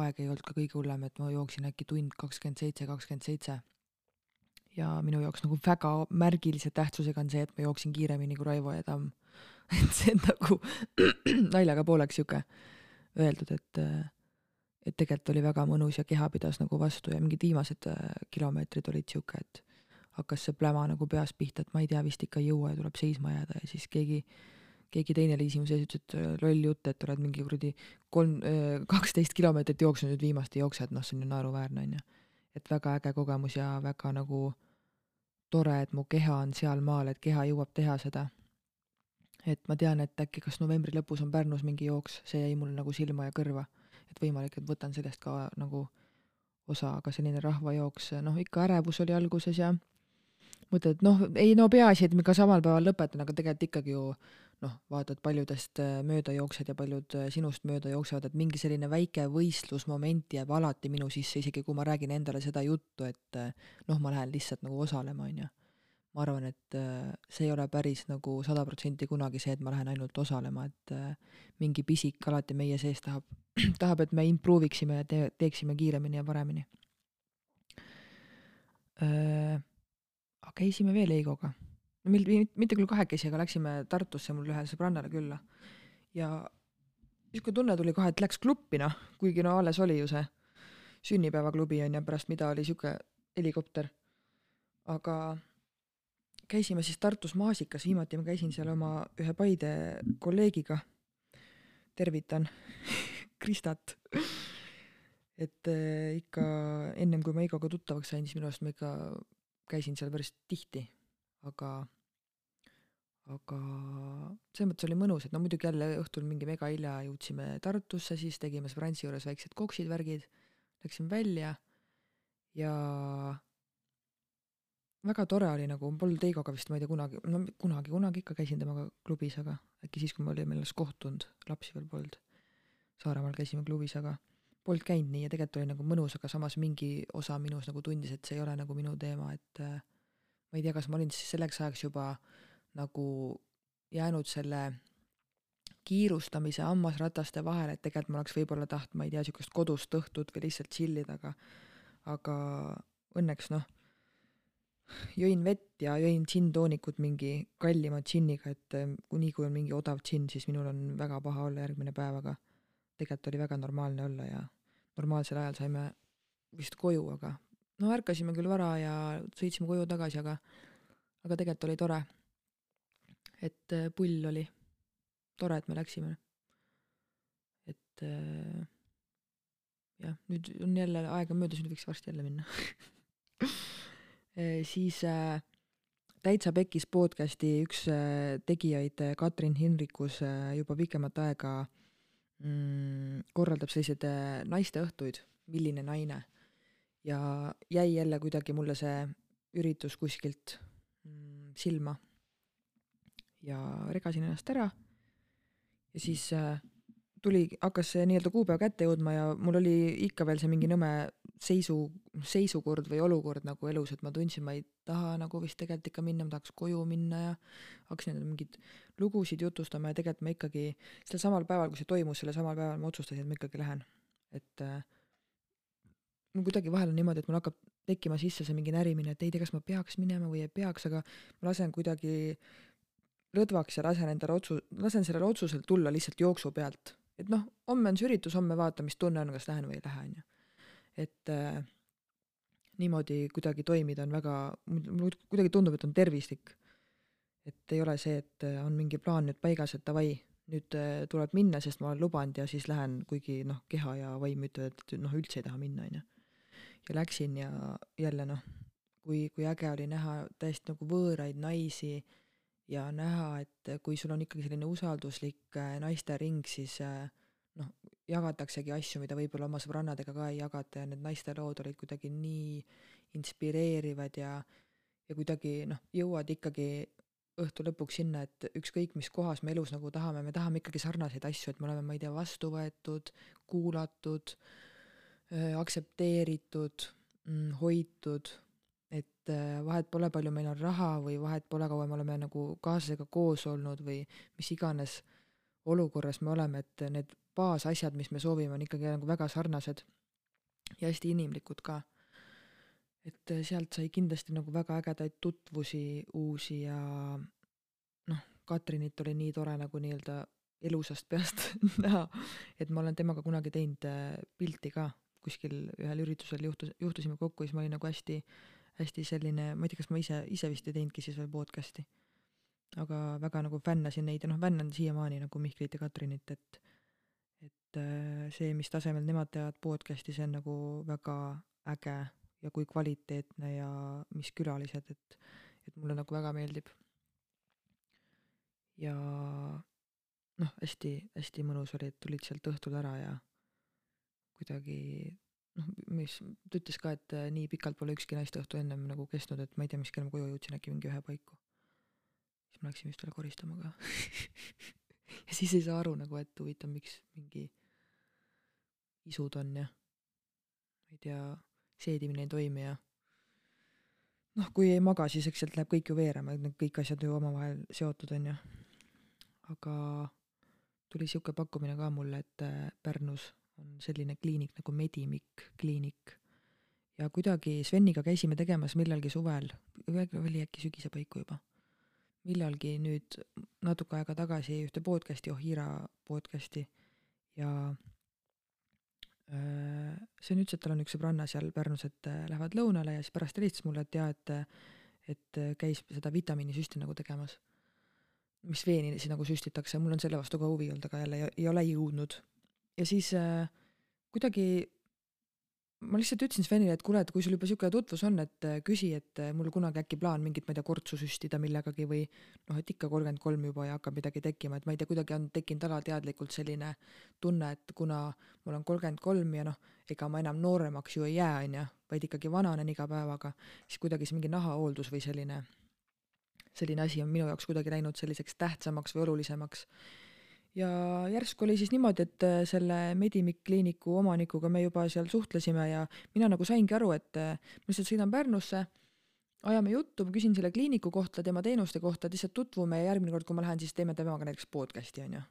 aeg ei olnud ka kõige hullem, et ma jooksin äkki tund kakskümmend seitse, kakskümmend seitse. ja minu jaoks nagu väga märgilise tähtsusega on see, et ma jooksin kiiremini kui Raivo ja Tamm. et see on nagu naljaga pooleks sihuke öeldud, et et tegelikult oli väga mõnus ja keha pidas nagu vastu ja mingid viimased kilomeetrid olid sihuke, et hakkas see pläma nagu peas pihta, et ma ei tea, vist ikka ei jõua ja tuleb seisma jääda ja siis keegi keegi teine oli mu sees, ütles, et loll jutt, et oled mingi kuradi kolm, kaksteist kilomeetrit jooksnud nüüd viimast ei jookse, et noh, see on ju naeruväärne, on ju. et väga äge kogemus ja väga nagu tore, et mu keha on sealmaal, et keha jõuab teha seda. et ma tean, et äkki kas novembri lõpus on Pärnus mingi jooks, see jäi mulle nagu silma ja kõrva. et võimalik, et võtan sellest ka nagu osa, aga selline rahvajooks, noh ikka ärevus oli alguses ja mõtled, et noh, ei no peaasi, et ma ka samal päeval lõpetan, aga tegelikult ikkagi ju noh, vaatad paljudest mööda jooksed ja paljud sinust mööda jooksevad, et mingi selline väike võistlusmoment jääb alati minu sisse, isegi kui ma räägin endale seda juttu, et noh, ma lähen lihtsalt nagu osalema, on ju. ma arvan, et see ei ole päris nagu sada protsenti kunagi see, et ma lähen ainult osalema, et mingi pisik alati meie sees tahab, tahab, et me improve iksime ja te-, teeksime kiiremini ja paremini. Aga käisime veel Heigoga no meil mitte küll kahekesi, aga läksime Tartusse mul ühele sõbrannale külla. ja niisugune tunne tuli kohe, et läks kluppi noh, kuigi no alles oli ju see sünnipäevaklubi on ju, pärast mida oli sihuke helikopter. aga käisime siis Tartus Maasikas, viimati ma käisin seal oma ühe Paide kolleegiga. tervitan Kristat. et äh, ikka ennem kui ma Heigoga tuttavaks sain, siis minu arust ma ikka käisin seal päris tihti aga, aga selles mõttes oli mõnus, et no muidugi jälle õhtul mingi mega hilja jõudsime Tartusse, siis tegime Sõbrantsi juures väiksed koksid, värgid, läksime välja ja väga tore oli nagu, polnud Heigoga vist, ma ei tea, kunagi, no kunagi, kunagi ikka käisin temaga klubis, aga äkki siis, kui me olime alles kohtunud, lapsi veel polnud. Saaremaal käisime klubis, aga polnud käinud nii ja tegelikult oli nagu mõnus, aga samas mingi osa minus nagu tundis, et see ei ole nagu minu teema, et äh, ma ei tea, kas ma olin siis selleks ajaks juba nagu jäänud selle kiirustamise hammasrataste vahele, et tegelikult ma oleks võib-olla tahtnud, ma ei tea, niisugust kodust õhtut või lihtsalt chill ida, aga aga õnneks noh, jõin vett ja jõin džinntoonikut mingi kallima džinniga, et nii kui on mingi odav džinn, siis minul on väga paha olla järgmine päev, aga tegelikult oli väga normaalne olla ja normaalsel ajal saime vist koju, aga no ärkasime küll vara ja sõitsime koju tagasi, aga, aga tegelikult oli tore. et pull oli, tore, et me läksime. et jah, nüüd on jälle aega möödas, nüüd võiks varsti jälle minna siis täitsa Pekkis podcasti üks äh, tegijaid, äh, Katrin Hinrikus, äh, juba pikemat aega mm, korraldab selliseid naisteõhtuid, milline naine. ja jäi jälle kuidagi mulle see üritus kuskilt mm, silma. ja regasin ennast ära ja siis tuli, hakkas see nii-öelda kuupäev kätte jõudma ja mul oli ikka veel see mingi nõme seisu, seisukord või olukord nagu elus, et ma tundsin, ma ei taha nagu vist tegelikult ikka minna, ma tahaks koju minna ja hakkasin mingeid lugusid jutustama ja tegelikult ma ikkagi sel samal päeval, kui see toimus, sellel samal päeval ma otsustasin, et ma ikkagi lähen. et äh, mul kuidagi vahel on niimoodi, et mul hakkab tekkima sisse see mingi närimine, et ei tea, kas ma peaks minema või ei peaks, aga ma lasen kuidagi lõdvaks ja lasen endale otsu-, lasen sellel otsusel tulla lihtsalt jooksu pealt. et noh, homme on see üritus, homme vaatan, mis tunne on, kas lähen või ei lähe, on ju et äh, niimoodi kuidagi toimida on väga, mulle kuidagi tundub, et on tervislik. et ei ole see, et äh, on mingi plaan nüüd paigas, et davai, nüüd äh, tuleb minna, sest ma olen lubanud ja siis lähen, kuigi noh, keha ja vaim ütlevad, et noh, üldse ei taha minna, on ju. ja läksin ja jälle noh, kui, kui äge oli näha täiesti nagu võõraid naisi ja näha, et kui sul on ikkagi selline usalduslik naistering, siis äh, noh, jagataksegi asju, mida võib-olla oma sõbrannadega ka ei jagata ja need naiste lood olid kuidagi nii inspireerivad ja ja kuidagi noh, jõuad ikkagi õhtu lõpuks sinna, et ükskõik, mis kohas me elus nagu tahame, me tahame ikkagi sarnaseid asju, et me oleme, ma ei tea, vastu võetud, kuulatud, aktsepteeritud, mm, hoitud, et vahet pole, palju meil on raha või vahet pole, kaua me oleme nagu kaaslasega koos olnud või mis iganes olukorras me oleme, et need baasasjad, mis me soovime, on ikkagi nagu väga sarnased ja hästi inimlikud ka. et äh, sealt sai kindlasti nagu väga ägedaid tutvusi uusi ja noh, Katrinit oli nii tore nagu nii-öelda elusast peast näha, et ma olen temaga kunagi teinud äh, pilti ka kuskil ühel üritusel juhtus, juhtusime kokku ja siis ma olin nagu hästi, hästi selline, ma ei tea, kas ma ise, ise vist ei teinudki siis veel podcast'i. aga väga nagu fännasin neid ja noh, fännan siiamaani nagu Mihklit ja Katrinit, et et äh, see, mis tasemel nemad teevad podcast'i, see on nagu väga äge ja kui kvaliteetne ja mis külalised, et, et mulle nagu väga meeldib. ja noh, hästi-hästi mõnus oli, et tulid sealt õhtul ära ja kuidagi noh, mis, ta ütles ka, et äh, nii pikalt pole ükski naisteõhtu ennem nagu kestnud, et ma ei tea, mis kell ma koju jõudsin, äkki mingi ühe paiku. siis ma läksin vist veel koristama ka ja siis ei saa aru nagu, et huvitav, miks mingi isud on ja ma ei tea, seedimine ei toimi ja noh, kui ei maga, siis eks sealt läheb kõik ju veerema, et need kõik asjad ju omavahel seotud on ju. aga tuli sihuke pakkumine ka mulle, et äh, Pärnus on selline kliinik nagu Medimic kliinik. Ja kuidagi Sveniga käisime tegemas millalgi suvel, oli äkki sügise paiku juba, millalgi nüüd natuke aega tagasi ühte podcast'i, Ohira podcast'i. Ja see on ütles, et tal on üks sõbranna seal Pärnus, et äh, lähevad lõunale ja siis pärast helistas mulle, et jaa, et et käis seda vitamiinisüsti nagu tegemas. mis veeni siis nagu süstitakse, mul on selle vastu ka huvi olnud, aga jälle ei, ei ole jõudnud. ja siis äh, kuidagi ma lihtsalt ütlesin Svenile, et kuule, et kui sul juba niisugune tutvus on, et äh, küsi, et äh, mul kunagi äkki plaan mingit, ma ei tea, kortsu süstida millegagi või noh, et ikka kolmkümmend kolm juba ja hakkab midagi tekkima, et ma ei tea, kuidagi on tekkinud alateadlikult selline tunne, et kuna ma olen kolmkümmend kolm ja noh, ega ma enam nooremaks ju ei jää, on ju, vaid ikkagi vananen iga päevaga, siis kuidagi see mingi nahahooldus või selline, selline asi on minu jaoks kuidagi läinud selliseks tähtsamaks või olulisemaks ja järsku oli siis niimoodi, et äh, selle Medimic kliiniku omanikuga me juba seal suhtlesime ja mina nagu saingi aru, et äh, ma lihtsalt sõidan Pärnusse, ajame juttu, ma küsin selle kliiniku kohta, tema teenuste kohta, lihtsalt tutvume ja järgmine kord, kui ma lähen, siis teeme temaga näiteks podcast'i, on ju.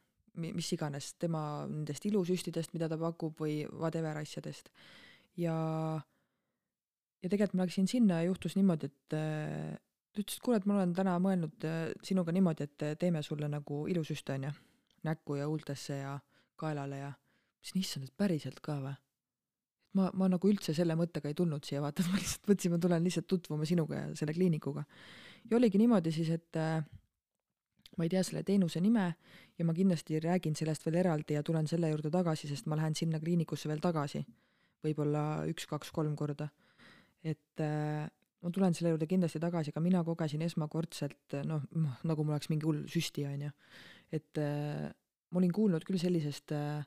mis iganes, tema nendest ilusüstidest, mida ta pakub või whatever asjadest. ja, ja tegelikult ma läksin sinna ja juhtus niimoodi, et äh, ta ütles, et kuule, et ma olen täna mõelnud sinuga niimoodi, et teeme sulle nagu ilusüste, on ju näkku ja huultesse ja kaelale ja mõtlesin, issand, et päriselt ka või? et ma, ma nagu üldse selle mõttega ei tulnud siia, vaata, ma lihtsalt mõtlesin, ma tulen lihtsalt tutvuma sinuga ja selle kliinikuga. ja oligi niimoodi siis, et äh, ma ei tea selle teenuse nime ja ma kindlasti räägin sellest veel eraldi ja tulen selle juurde tagasi, sest ma lähen sinna kliinikusse veel tagasi. võib-olla üks-kaks-kolm korda. et äh, ma tulen selle juurde kindlasti tagasi, aga mina kogesin esmakordselt noh, noh nagu mul oleks mingi hull süsti, on ju. Et äh, ma olin kuulnud küll sellisest äh,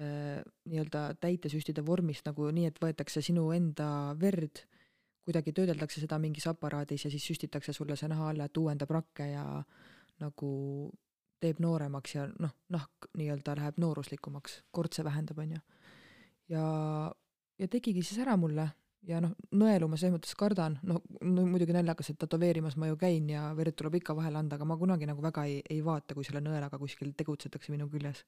äh, nii-öelda täitesüstide vormist nagu nii, et võetakse sinu enda verd, kuidagi töödeldakse seda mingis aparaadis ja siis süstitakse sulle see naha alla, et uuendab rakke ja nagu teeb nooremaks ja noh, nahk nii-öelda läheb nooruslikumaks, kortse vähendab, on ju. ja, ja tegigi siis ära mulle ja noh, nõelu ma selles mõttes kardan, noh no, muidugi naljakas, et tätoveerimas ma ju käin ja verd tuleb ikka vahele anda, aga ma kunagi nagu väga ei, ei vaata, kui selle nõelaga kuskil tegutsetakse minu küljes.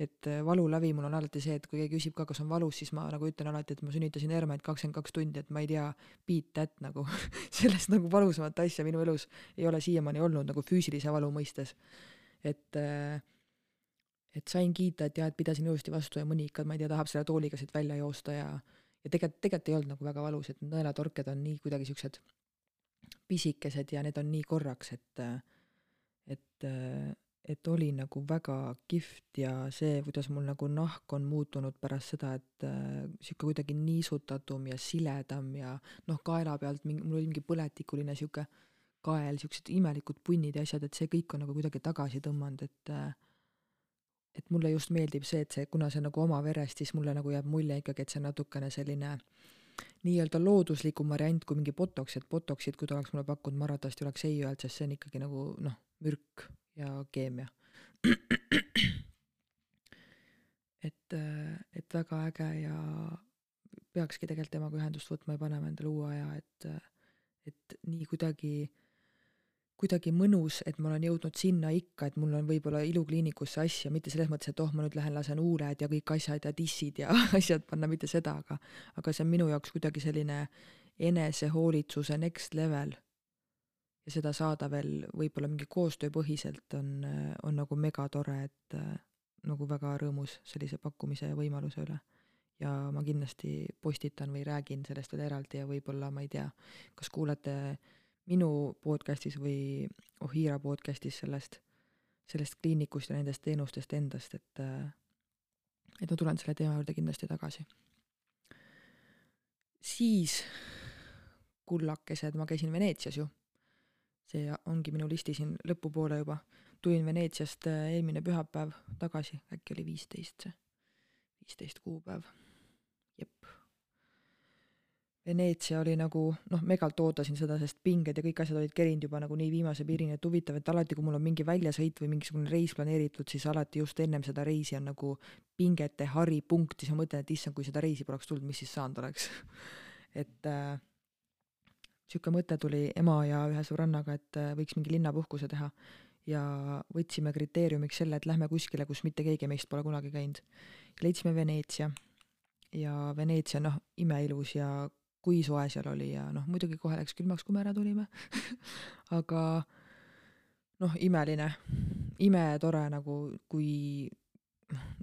et äh, valulävi mul on alati see, et kui keegi küsib ka, kas on valus, siis ma nagu ütlen alati, et ma sünnitasin Hermanit kakskümmend kaks tundi, et ma ei tea, beat that nagu sellest nagu valusamat asja minu elus ei ole siiamaani olnud nagu füüsilise valu mõistes. et äh, et sain kiita, et jah, et pidasin ilusti vastu ja mõni ikka, ma ei tea, tahab selle tooliga siit välja joosta ja ja tegelikult, tegelikult ei olnud nagu väga valus, et nõelatorked on nii kuidagi siuksed pisikesed ja need on nii korraks, et, et, et oli nagu väga kihvt ja see, kuidas mul nagu nahk on muutunud pärast seda, et sihuke kuidagi niisutatum ja siledam ja noh, kaela pealt mingi, mul oli mingi põletikuline sihuke kael, siuksed imelikud punnid ja asjad, et see kõik on nagu kuidagi tagasi tõmmanud, et et mulle just meeldib see, et see, kuna see nagu oma verest, siis mulle nagu jääb mulje ikkagi, et see on natukene selline nii-öelda looduslikum variant kui mingi botox, et botox'id, kui ta oleks mulle pakkunud, ma arvatavasti oleks ei öelnud, sest see on ikkagi nagu noh, mürk ja keemia. et, et väga äge ja peakski tegelikult temaga ühendust võtma ja panema endale uue aja, et, et nii kuidagi kuidagi mõnus, et ma olen jõudnud sinna ikka, et mul on võib-olla ilukliinikusse asja, mitte selles mõttes, et oh, ma nüüd lähen lasen huuled ja kõik asjad ja dissid ja asjad panna, mitte seda, aga aga see on minu jaoks kuidagi selline enesehoolitsuse next level. ja seda saada veel võib-olla mingi koostööpõhiselt on, on nagu megatore, et nagu väga rõõmus sellise pakkumise ja võimaluse üle. ja ma kindlasti postitan või räägin sellest veel eraldi ja võib-olla ma ei tea, kas kuulete äh, minu podcast'is või Ohira podcast'is sellest, sellest kliinikust ja nendest teenustest endast, et et ma tulen selle teema juurde kindlasti tagasi. siis kullakesed, ma käisin Veneetsias ju. see ongi minu listi siin lõpupoole juba. tulin Veneetsiast äh, eelmine pühapäev tagasi, äkki oli viisteist see, viisteist kuupäev. jep Veneetsia oli nagu noh, megalt ootasin seda, sest pinged ja kõik asjad olid kerinud juba nagu nii viimase piirini, et huvitav, et alati, kui mul on mingi väljasõit või mingisugune reis planeeritud, siis alati just ennem seda reisi on nagu pingete haripunkt, siis ma mõtlen, et issand, kui seda reisi poleks tulnud, mis siis saanud oleks. Et äh, niisugune mõte tuli ema ja ühe sõbrannaga, et äh, võiks mingi linnapuhkuse teha. Ja võtsime kriteeriumiks selle, et lähme kuskile, kus mitte keegi meist pole kunagi käinud. leidsime Veneetsia. Ja Veneetsia noh, imeilus ja kui soe seal oli ja noh, muidugi kohe läks külmaks, kui me ära tulime aga noh, imeline, imetore nagu, kui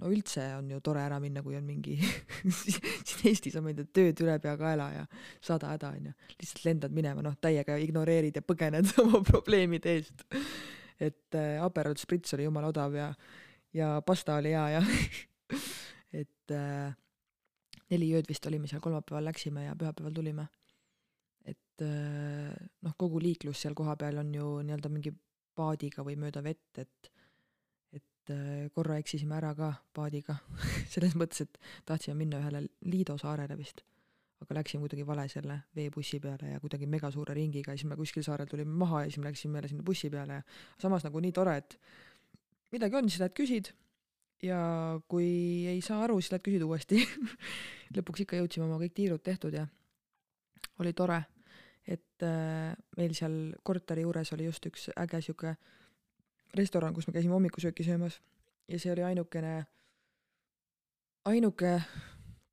no üldse on ju tore ära minna, kui on mingi siin Eestis on meil tööd ülepeakaela ja sada häda on ju, lihtsalt lendad minema, noh, täiega ignoreerid ja põgened oma probleemide eest. et äh, Aperol Spritz oli jumala odav ja, ja pasta oli hea ja et äh, neli ööd vist olime seal, kolmapäeval läksime ja pühapäeval tulime. et äh, noh, kogu liiklus seal kohapeal on ju nii-öelda mingi paadiga või mööda vett, et et äh, korra eksisime ära ka paadiga selles mõttes, et tahtsime minna ühele Liido saarele vist, aga läksime kuidagi vale selle veebussi peale ja kuidagi megasuure ringiga ja siis me kuskil saarel tulime maha ja siis me läksime jälle sinna bussi peale ja samas nagu nii tore, et midagi on, siis lähed küsid ja kui ei saa aru, siis lähed küsid uuesti. Lõpuks ikka jõudsime oma kõik tiirud tehtud ja oli tore, et äh, meil seal korteri juures oli just üks äge sihuke restoran, kus me käisime hommikusööki söömas. Ja see oli ainukene, ainuke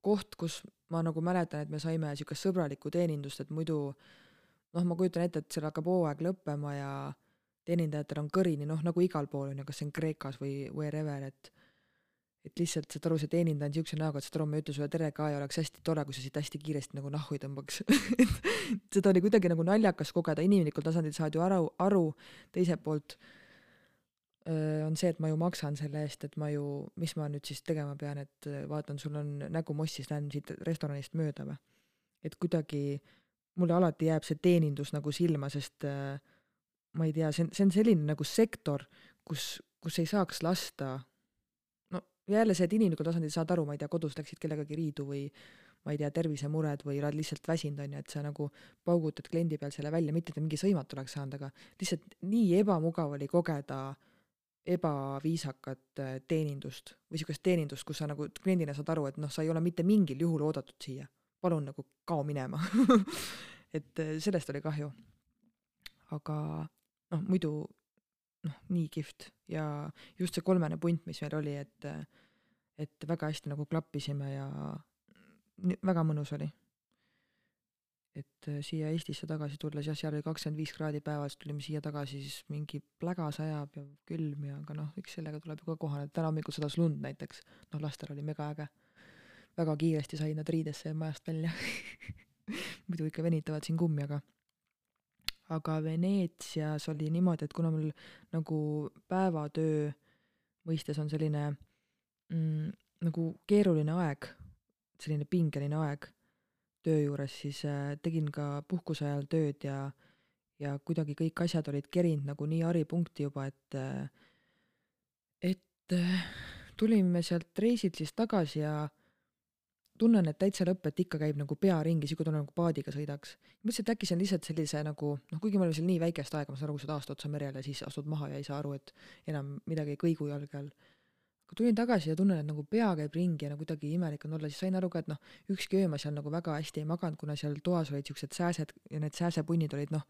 koht, kus ma nagu mäletan, et me saime siukest sõbralikku teenindust, et muidu noh, ma kujutan ette, et seal hakkab hooaeg lõppema ja teenindajatel on kõrini, noh nagu igal pool on ju, kas see on Kreekas või wherever, et et lihtsalt saad aru, see teenindaja on niisuguse näoga, et saad aru, ma ei ütle sulle tere ka ja oleks hästi tore, kui sa siit hästi kiiresti nagu nahhu ei tõmbaks seda oli kuidagi nagu naljakas kogeda, inimlikul tasandil saad ju aru, aru, teiselt poolt öö, on see, et ma ju maksan selle eest, et ma ju, mis ma nüüd siis tegema pean, et vaatan, sul on nägu mossis, lähen siit restoranist mööda või. et kuidagi mulle alati jääb see teenindus nagu silma, sest äh, ma ei tea, see on, see on selline nagu sektor, kus, kus ei saaks lasta jälle see, et inimlikul tasandil saad aru, ma ei tea, kodus läksid kellegagi riidu või ma ei tea, tervisemured või oled lihtsalt väsinud, on ju, et sa nagu paugutad kliendi peal selle välja, mitte et mingi sõimatu oleks saanud, aga lihtsalt nii ebamugav oli kogeda ebaviisakat äh, teenindust või niisugust teenindust, kus sa nagu kliendina saad aru, et noh, sa ei ole mitte mingil juhul oodatud siia, palun nagu kao minema et äh, sellest oli kahju. aga noh, muidu noh, nii kihvt ja just see kolmene punt, mis meil oli, et et väga hästi nagu klappisime ja väga mõnus oli. et äh, siia Eestisse tagasi tulles jah, seal oli kakskümmend viis kraadi päevas, tulime siia tagasi, siis mingi pläga sajab ja külm ja aga noh, eks sellega tuleb ju ka kohaneda, täna hommikul sadas lund näiteks, noh lastel oli mega äge. väga kiiresti said nad riidesse majast välja muidu ikka venitavad siin kummi, aga aga Veneetsias oli niimoodi, et kuna mul nagu päevatöö mõistes on selline mm, nagu keeruline aeg, selline pingeline aeg töö juures, siis äh, tegin ka puhkuse ajal tööd ja ja kuidagi kõik asjad olid kerinud nagu nii haripunkti juba, et äh, et äh, tulime sealt reisilt siis tagasi ja tunnen, et täitsa lõpp, et ikka käib nagu pea ringi, sihuke tunne nagu paadiga sõidaks. mõtlesin, et äkki see on lihtsalt sellise nagu noh, kuigi me olime seal nii väikest aega, ma saan aru, sa oled aasta otsa merel ja siis astud maha ja ei saa aru, et enam midagi ei kõigu jalge all kui tulin tagasi ja tunnen, et nagu pea käib ringi ja nagu kuidagi imelik on olla, siis sain aru ka, et noh, ükski öö ma seal nagu väga hästi ei maganud, kuna seal toas olid siuksed sääsed ja need sääsepunnid olid noh,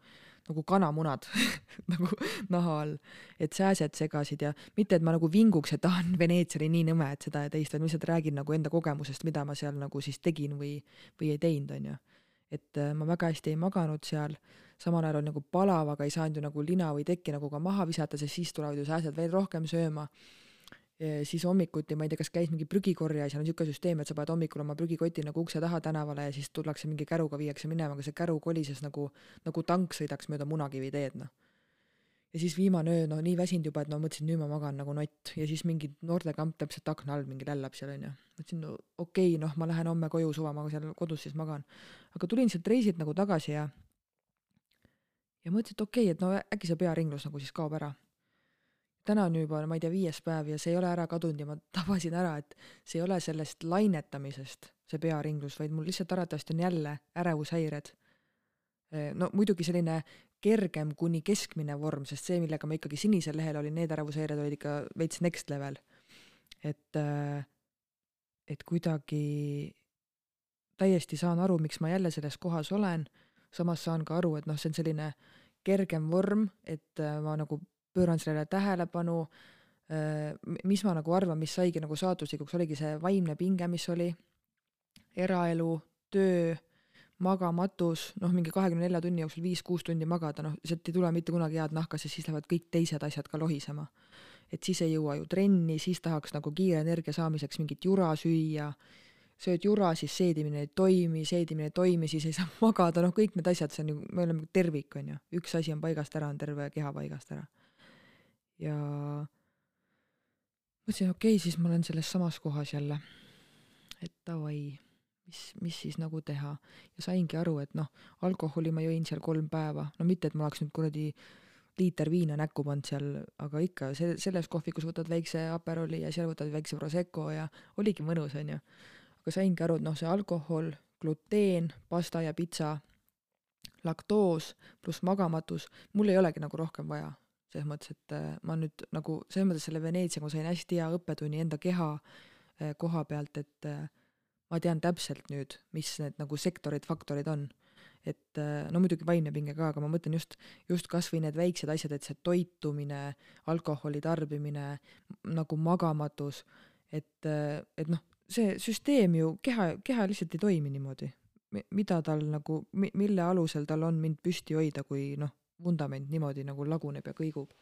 nagu kanamunad nagu naha all. et sääsed segasid ja mitte, et ma nagu vinguks, et ah, Veneetsia oli nii nõme, et seda ja teist, vaid ma lihtsalt räägin nagu enda kogemusest, mida ma seal nagu siis tegin või, või ei teinud, on ju. et äh, ma väga hästi ei maganud seal, samal ajal oli nagu palav, aga ei saanud ju nagu lina või tekki nagu ka maha visata, sest siis tulevad ju sääsed veel rohkem sööma siis hommikuti, ma ei tea, kas käis mingi prügikorje, seal on niisugune süsteem, et sa paned hommikul oma prügikoti nagu ukse taha tänavale ja siis tullakse mingi käruga, viiakse minema, aga see käru kolises nagu, nagu tank sõidaks mööda Munakivi teed, noh. ja siis viimane öö, no nii väsinud juba, et no mõtlesin, nüüd ma magan nagu nott ja siis mingi noortekamp täpselt akna all mingi lällab seal onju. mõtlesin, no okei okay,, noh, ma lähen homme koju suva, ma seal kodus siis magan. aga tulin sealt reisilt nagu tagasi ja ja mõtlesin, et okei okay,, et no äkki see pearinglus nagu siis kaob ära täna on juba, ma ei tea, viies päev ja see ei ole ära kadunud ja ma tabasin ära, et see ei ole sellest lainetamisest, see pearinglus, vaid mul lihtsalt arvatavasti on jälle ärevushäired. no muidugi selline kergem kuni keskmine vorm, sest see, millega ma ikkagi sinisel lehel olin, need ärevushäired olid ikka veits next level. et, et kuidagi täiesti saan aru, miks ma jälle selles kohas olen, samas saan ka aru, et noh, see on selline kergem vorm, et ma nagu pööran sellele tähelepanu, mis ma nagu arvan, mis saigi nagu saatuslikuks, oligi see vaimne pinge, mis oli, eraelu, töö, magamatus, noh, mingi kahekümne nelja tunni jooksul viis-kuus tundi magada, noh, sealt ei tule mitte kunagi head nahka, sest siis lähevad kõik teised asjad ka lohisema. et siis ei jõua ju trenni, siis tahaks nagu kiire energia saamiseks mingit jura süüa, sööd jura, siis seedimine ei toimi, seedimine ei toimi, siis ei saa magada, noh, kõik need asjad, see on ju, me oleme tervik, on ju, üks asi on paigast ära, on terve keha paigast ära ja mõtlesin, okei okay,, siis ma olen selles samas kohas jälle. et davai, mis, mis siis nagu teha. ja saingi aru, et noh, alkoholi ma jõin seal kolm päeva, no mitte, et ma oleks nüüd kuradi liiter viina näkku pannud seal, aga ikka see, selles kohvikus võtad väikse Aperoli ja seal võtad väikse Prosecco ja oligi mõnus, onju. aga saingi aru, et noh, see alkohol, gluteen, pasta ja pitsa, laktoos pluss magamatus, mul ei olegi nagu rohkem vaja selles mõttes, et äh, ma nüüd nagu selles mõttes selle Veneetsiaga ma sain hästi hea õppetunni enda keha äh, koha pealt, et äh, ma tean täpselt nüüd, mis need nagu sektorid, faktorid on. et no muidugi vaimne pinge ka, aga ma mõtlen just, just kas või need väiksed asjad, et see toitumine, alkoholi tarbimine, nagu magamatus, et, et noh, see süsteem ju, keha, keha lihtsalt ei toimi niimoodi. mida tal nagu, mille alusel tal on mind püsti hoida, kui noh, vundament niimoodi nagu laguneb ja kõigub.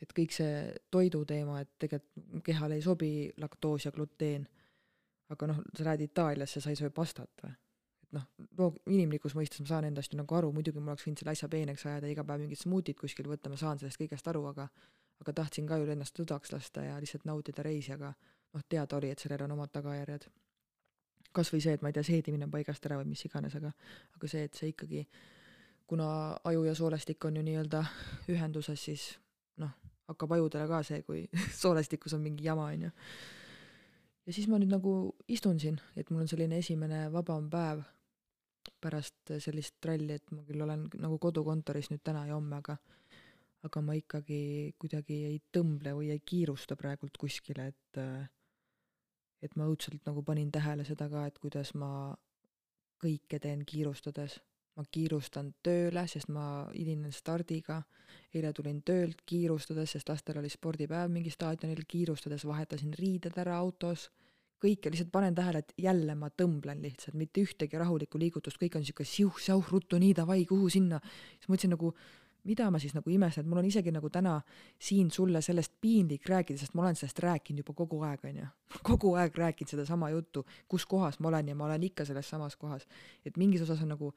et kõik see toidu teema, et tegelikult kehale ei sobi laktoos ja gluteen. aga noh, sa lähed Itaaliasse, sa ei söö pastat või? et noh, loog-, inimlikus mõistes ma saan endast ju nagu aru, muidugi ma oleks võinud selle asja peeneks ajada, iga päev mingit smuutit kuskil võtta, ma saan sellest kõigest aru, aga aga tahtsin ka ju ennast tõdaks lasta ja lihtsalt nautida reisi, aga noh, teada oli, et sellel on omad tagajärjed. kas või see, et ma ei tea, seedimine on paigast ära või mis iganes, aga aga see, et see ikkagi, kuna aju ja soolestik on ju nii-öelda ühenduses, siis noh, hakkab ajudele ka see, kui soolestikus on mingi jama, on ju. ja siis ma nüüd nagu istun siin, et mul on selline esimene vabam päev pärast sellist tralli, et ma küll olen nagu kodukontoris nüüd täna ja homme, aga aga ma ikkagi kuidagi ei tõmble või ei kiirusta praegult kuskile, et et ma õudselt nagu panin tähele seda ka, et kuidas ma kõike teen kiirustades. Ma kiirustan tööle, sest ma hilinen stardiga, eile tulin töölt kiirustades, sest lastel oli spordipäev mingi staadionil, kiirustades vahetasin riided ära autos, kõike lihtsalt panen tähele, et jälle ma tõmblen lihtsalt, mitte ühtegi rahulikku liigutust, kõik on niisugune siuh-säuh, ruttu nii, davai, kuhu sinna. siis mõtlesin nagu mida ma siis nagu imestan, et mul on isegi nagu täna siin sulle sellest piinlik rääkida, sest ma olen sellest rääkinud juba kogu aeg, on ju. kogu aeg rääkinud sedasama juttu, kus kohas ma olen ja ma olen ikka selles samas kohas. et mingis osas on nagu,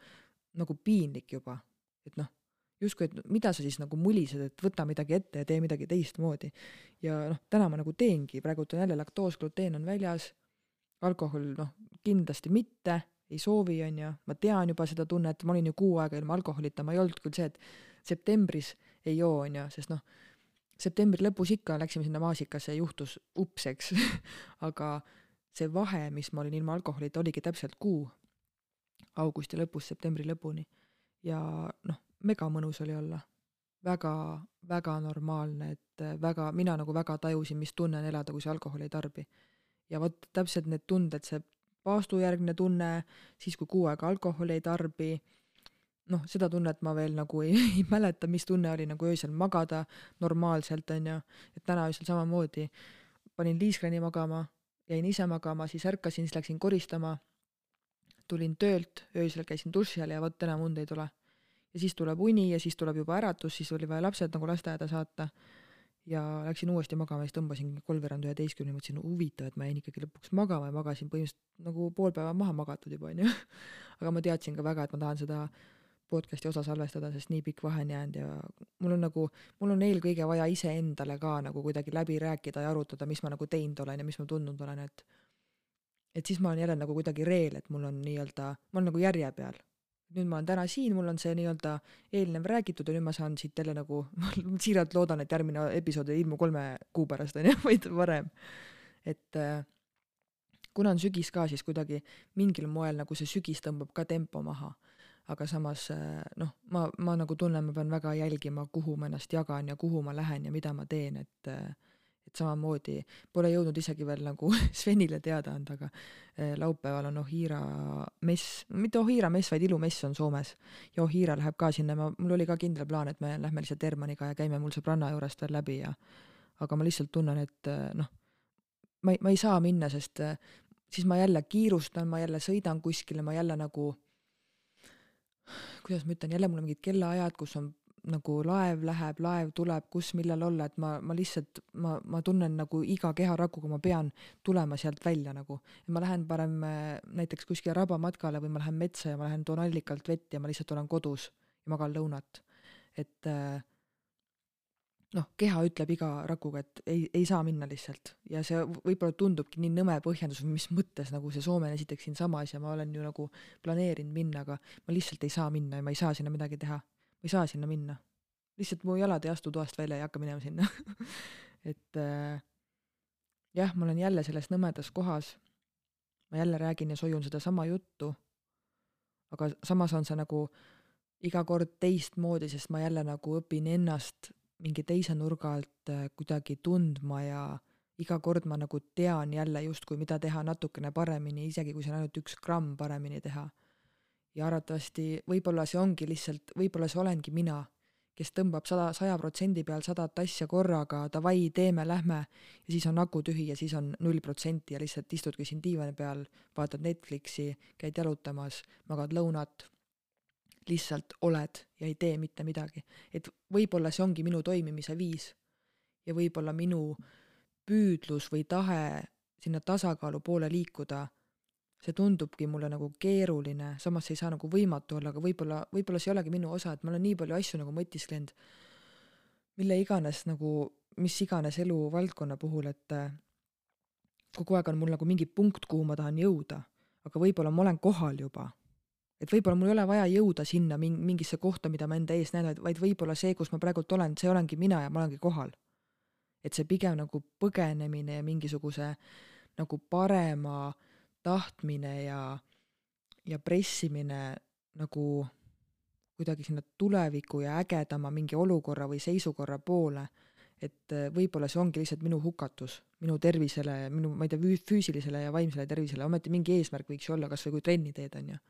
nagu piinlik juba, et noh, justkui, et mida sa siis nagu mulised, et võta midagi ette ja tee midagi teistmoodi. ja noh, täna ma nagu teengi, praegult on jälle laktoos, gluteen on väljas, alkohol noh, kindlasti mitte, ei soovi, on ju, ma tean juba seda tunnet, ma olin ju kuu aega ilma alkoholita, ma ei olnud küll see, et septembris ei joo, on ju, sest noh, septembri lõpus ikka läksime sinna maasikasse ja juhtus ups, eks. Aga see vahe, mis ma olin ilma alkoholita, oligi täpselt kuu, augusti lõpust septembri lõpuni. ja noh, mega mõnus oli olla. Väga, väga normaalne, et väga, mina nagu väga tajusin, mis tunne on elada, kui sa alkoholi ei tarbi. ja vot täpselt need tunded, see paastujärgne tunne, siis kui kuu aega alkoholi ei tarbi. Noh, seda tunnet ma veel nagu ei, ei mäleta, mis tunne oli nagu öösel magada normaalselt, on ju, et täna öösel samamoodi. Panin liiskrani magama, jäin ise magama, siis ärkasin, siis läksin koristama, tulin töölt, öösel käisin duši all ja vot enam und ei tule. ja siis tuleb uni ja siis tuleb juba äratus, siis oli vaja lapsed nagu lasteaeda saata ja läksin uuesti magama siis tõmbasin kolmveerand üheteistkümne, mõtlesin huvitav, et ma jäin ikkagi lõpuks magama ja magasin põhimõtteliselt nagu pool päeva maha magatud juba, onju. aga ma teadsin ka väga, et ma tahan seda podcast'i osa salvestada, sest nii pikk vahe on jäänud ja mul on nagu, mul on eelkõige vaja iseendale ka nagu kuidagi läbi rääkida ja arutada, mis ma nagu teinud olen ja mis ma tundnud olen, et et siis ma olen jälle nagu kuidagi reel, et mul on nii-öelda, ma olen nagu järje peal. nüüd ma olen täna siin, mul on see nii-öelda eelnev räägitud ja nüüd ma saan siit jälle nagu, ma siiralt loodan, et järgmine episood ei ilmu kolme kuu pärast, on ju, vaid varem. et äh, kuna on sügis ka, siis kuidagi mingil moel nagu see sügis tõmbab ka tempo maha aga samas äh, noh, ma, ma nagu tunnen, ma pean väga jälgima, kuhu ma ennast jagan ja kuhu ma lähen ja mida ma teen, et äh, et samamoodi pole jõudnud isegi veel nagu Svenile teada anda, aga äh, laupäeval on Ohiira mess, mitte Ohiira mess, vaid ilumess on Soomes. ja Ohiira läheb ka sinna, ma, mul oli ka kindel plaan, et me lähme lihtsalt Hermaniga ja käime mul sõbranna juurest veel läbi ja aga ma lihtsalt tunnen, et noh, ma ei, ma ei saa minna, sest siis ma jälle kiirustan, ma jälle sõidan kuskile, ma jälle nagu kuidas ma ütlen, jälle mul on mingid kellaajad, kus on nagu laev läheb, laev tuleb, kus, millal olla, et ma, ma lihtsalt, ma, ma tunnen nagu iga keharakuga ma pean tulema sealt välja nagu. ma lähen parem äh, näiteks kuskile rabamatkale või ma lähen metsa ja ma lähen toon allikalt vett ja ma lihtsalt olen kodus ja magan lõunat. et äh, noh, keha ütleb iga rakuga, et ei, ei saa minna lihtsalt ja see võib-olla tundubki nii nõme põhjendus, mis mõttes nagu see Soome on esiteks siinsamas ja ma olen ju nagu planeerinud minna, aga ma lihtsalt ei saa minna ja ma ei saa sinna midagi teha. Ma ei saa sinna minna. lihtsalt mu jalad ei astu toast välja ja ei hakka minema sinna et äh, jah, ma olen jälle selles nõmedas kohas. ma jälle räägin ja sojun sedasama juttu. aga samas on see nagu iga kord teistmoodi, sest ma jälle nagu õpin ennast mingi teise nurga alt äh, kuidagi tundma ja iga kord ma nagu tean jälle justkui, mida teha natukene paremini, isegi kui see on ainult üks gramm paremini teha. Ja arvatavasti võib-olla see ongi lihtsalt, võib-olla see olengi mina, kes tõmbab sada, saja protsendi peal sadat asja korraga, davai, teeme, lähme, ja siis on aku tühi ja siis on null protsenti ja lihtsalt istudki siin diivani peal, vaatad Netflixi, käid jalutamas, magad lõunat lihtsalt oled ja ei tee mitte midagi. et võib-olla see ongi minu toimimise viis ja võib-olla minu püüdlus või tahe sinna tasakaalu poole liikuda, see tundubki mulle nagu keeruline, samas see ei saa nagu võimatu olla, aga võib-olla, võib-olla see ei olegi minu osa, et ma olen nii palju asju nagu mõtisklenud, mille iganes nagu, mis iganes eluvaldkonna puhul, et kogu aeg on mul nagu mingi punkt, kuhu ma tahan jõuda aga võib-olla ma olen kohal juba. et võib-olla mul ei ole vaja jõuda sinna min-, mingisse kohta, mida ma enda ees näen, vaid, võib-olla see, kus ma praegult olen, see olengi mina ja ma olengi kohal. et see pigem nagu põgenemine ja mingisuguse nagu parema tahtmine ja, ja pressimine nagu kuidagi sinna tuleviku ja ägedama mingi olukorra või seisukorra poole, et äh, võib-olla see ongi lihtsalt minu hukatus, minu tervisele, minu, ma ei tea, füüsilisele ja vaimsele tervisele, ometi mingi eesmärk võiks ju olla, kas või kui trenni teed, on ju.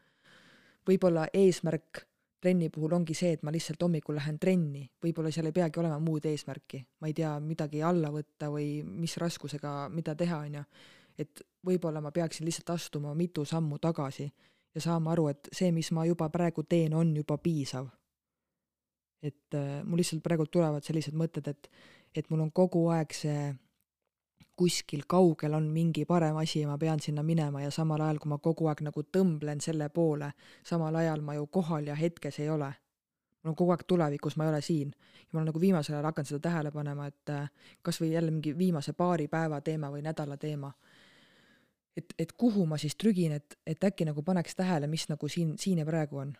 võib-olla eesmärk trenni puhul ongi see, et ma lihtsalt hommikul lähen trenni, võib-olla seal ei peagi olema muud eesmärki, ma ei tea, midagi alla võtta või mis raskusega, mida teha, on ju. Et võib-olla ma peaksin lihtsalt astuma mitu sammu tagasi ja saama aru, et see, mis ma juba praegu teen, on juba piisav. et äh, mul lihtsalt praegu tulevad sellised mõtted, et, et mul on kogu aeg see kuskil kaugel on mingi parem asi ja ma pean sinna minema ja samal ajal, kui ma kogu aeg nagu tõmblen selle poole, samal ajal ma ju kohal ja hetkes ei ole. mul on kogu aeg tulevikus, ma ei ole siin. ja ma olen nagu viimasel ajal hakanud seda tähele panema, et äh, kas või jälle mingi viimase paari päeva teema või nädala teema et, et kuhu ma siis trügin, et, et äkki nagu paneks tähele, mis nagu siin, siin ja praegu on.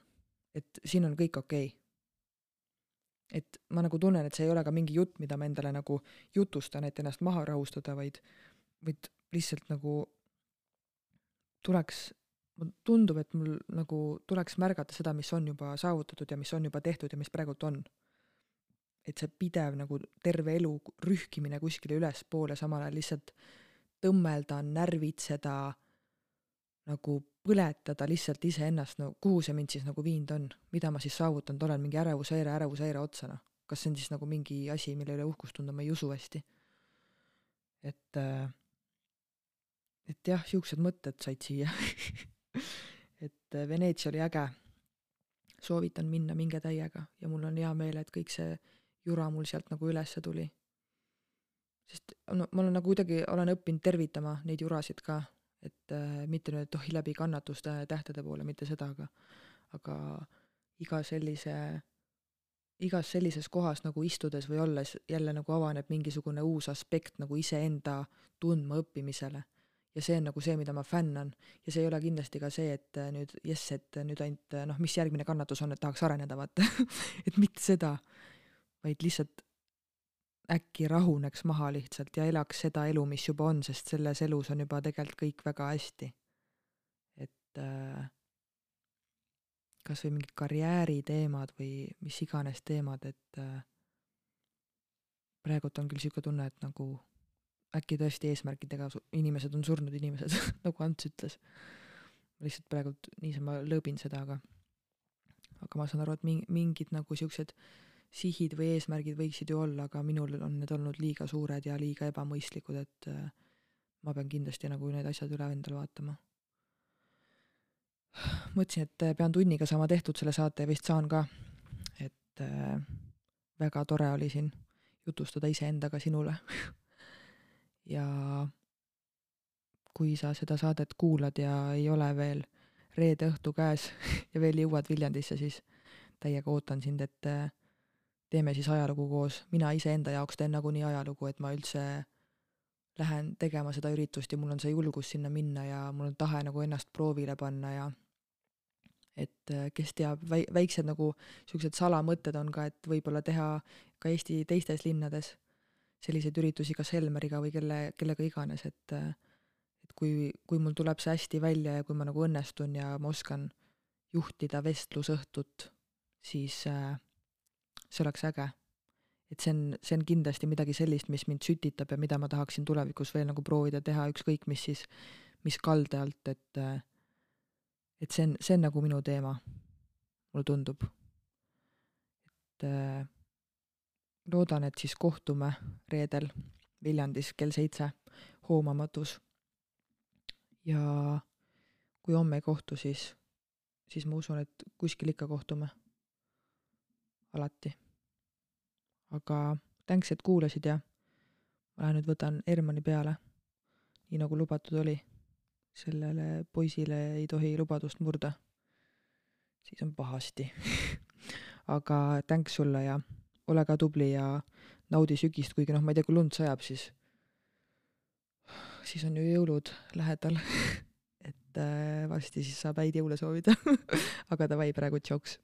et siin on kõik okei okay. et ma nagu tunnen, et see ei ole ka mingi jutt, mida ma endale nagu jutustan, et ennast maha rahustada, vaid, vaid lihtsalt nagu tuleks, tundub, et mul nagu tuleks märgata seda, mis on juba saavutatud ja mis on juba tehtud ja mis praegult on. et see pidev nagu terve elu rühkimine kuskile ülespoole, samal ajal lihtsalt tõmmelda, närvitseda, nagu põletada lihtsalt iseennast, no kuhu see mind siis nagu viinud on, mida ma siis saavutanud olen, mingi ärevushäire ärevushäire otsa, noh. kas see on siis nagu mingi asi, mille üle uhkust tunda, ma ei usu hästi. et, äh, et jah, siuksed mõtted said siia et äh, Veneetsia oli äge. soovitan minna, minge täiega ja mul on hea meel, et kõik see jura mul sealt nagu ülesse tuli sest no ma olen nagu kuidagi, olen õppinud tervitama neid jurasid ka, et äh, mitte nüüd, et oh, läbi kannatuste tähtede poole, mitte seda, aga aga iga sellise, igas sellises kohas nagu istudes või olles jälle nagu avaneb mingisugune uus aspekt nagu iseenda tundmaõppimisele. ja see on nagu see, mida ma fännan. ja see ei ole kindlasti ka see, et äh, nüüd jess, et nüüd ainult noh, mis järgmine kannatus on, et tahaks areneda, vaata et mitte seda, vaid lihtsalt äkki rahuneks maha lihtsalt ja elaks seda elu, mis juba on, sest selles elus on juba tegelikult kõik väga hästi. et äh, kas või mingid karjääriteemad või mis iganes teemad, et äh, praegult on küll niisugune tunne, et nagu äkki tõesti eesmärkidega inimesed on surnud inimesed nagu Ants ütles. ma lihtsalt praegult niisama lõõbin seda, aga aga ma saan aru, et mingi, mingid nagu niisugused sihid või eesmärgid võiksid ju olla, aga minul on need olnud liiga suured ja liiga ebamõistlikud, et äh, ma pean kindlasti nagu need asjad üle endale vaatama. mõtlesin, et äh, pean tunniga saama tehtud selle saate ja vist saan ka. et äh, väga tore oli siin jutustada iseendaga sinule ja kui sa seda saadet kuulad ja ei ole veel reede õhtu käes ja veel jõuad Viljandisse, siis täiega ootan sind, et teeme siis ajalugu koos, mina iseenda jaoks teen nagunii ajalugu, et ma üldse lähen tegema seda üritust ja mul on see julgus sinna minna ja mul on tahe nagu ennast proovile panna ja et äh, kes teab, väi-, väiksed nagu niisugused salamõtted on ka, et võib-olla teha ka Eesti teistes linnades selliseid üritusi kas Helmeriga või kelle, kellega iganes, et äh, et kui, kui mul tuleb see hästi välja ja kui ma nagu õnnestun ja ma oskan juhtida vestlusõhtut, siis äh, see oleks äge. et see on, see on kindlasti midagi sellist, mis mind sütitab ja mida ma tahaksin tulevikus veel nagu proovida teha, ükskõik mis siis, mis kalde alt, et et see on, see on nagu minu teema, mulle tundub. et äh, loodan, et siis kohtume reedel Viljandis kell seitse Hoomamatus. ja kui homme ei kohtu, siis, siis ma usun, et kuskil ikka kohtume. alati aga thanks, et kuulasid ja ma lähen nüüd võtan Hermanni peale, nii nagu lubatud oli. sellele poisile ei tohi lubadust murda. siis on pahasti. Aga thanks sulle ja ole ka tubli ja naudi sügist, kuigi noh, ma ei tea, kui lund sajab, siis, siis on ju jõulud lähedal. Et äh, varsti siis saab häid jõule soovida. Aga davai, praegu tšauks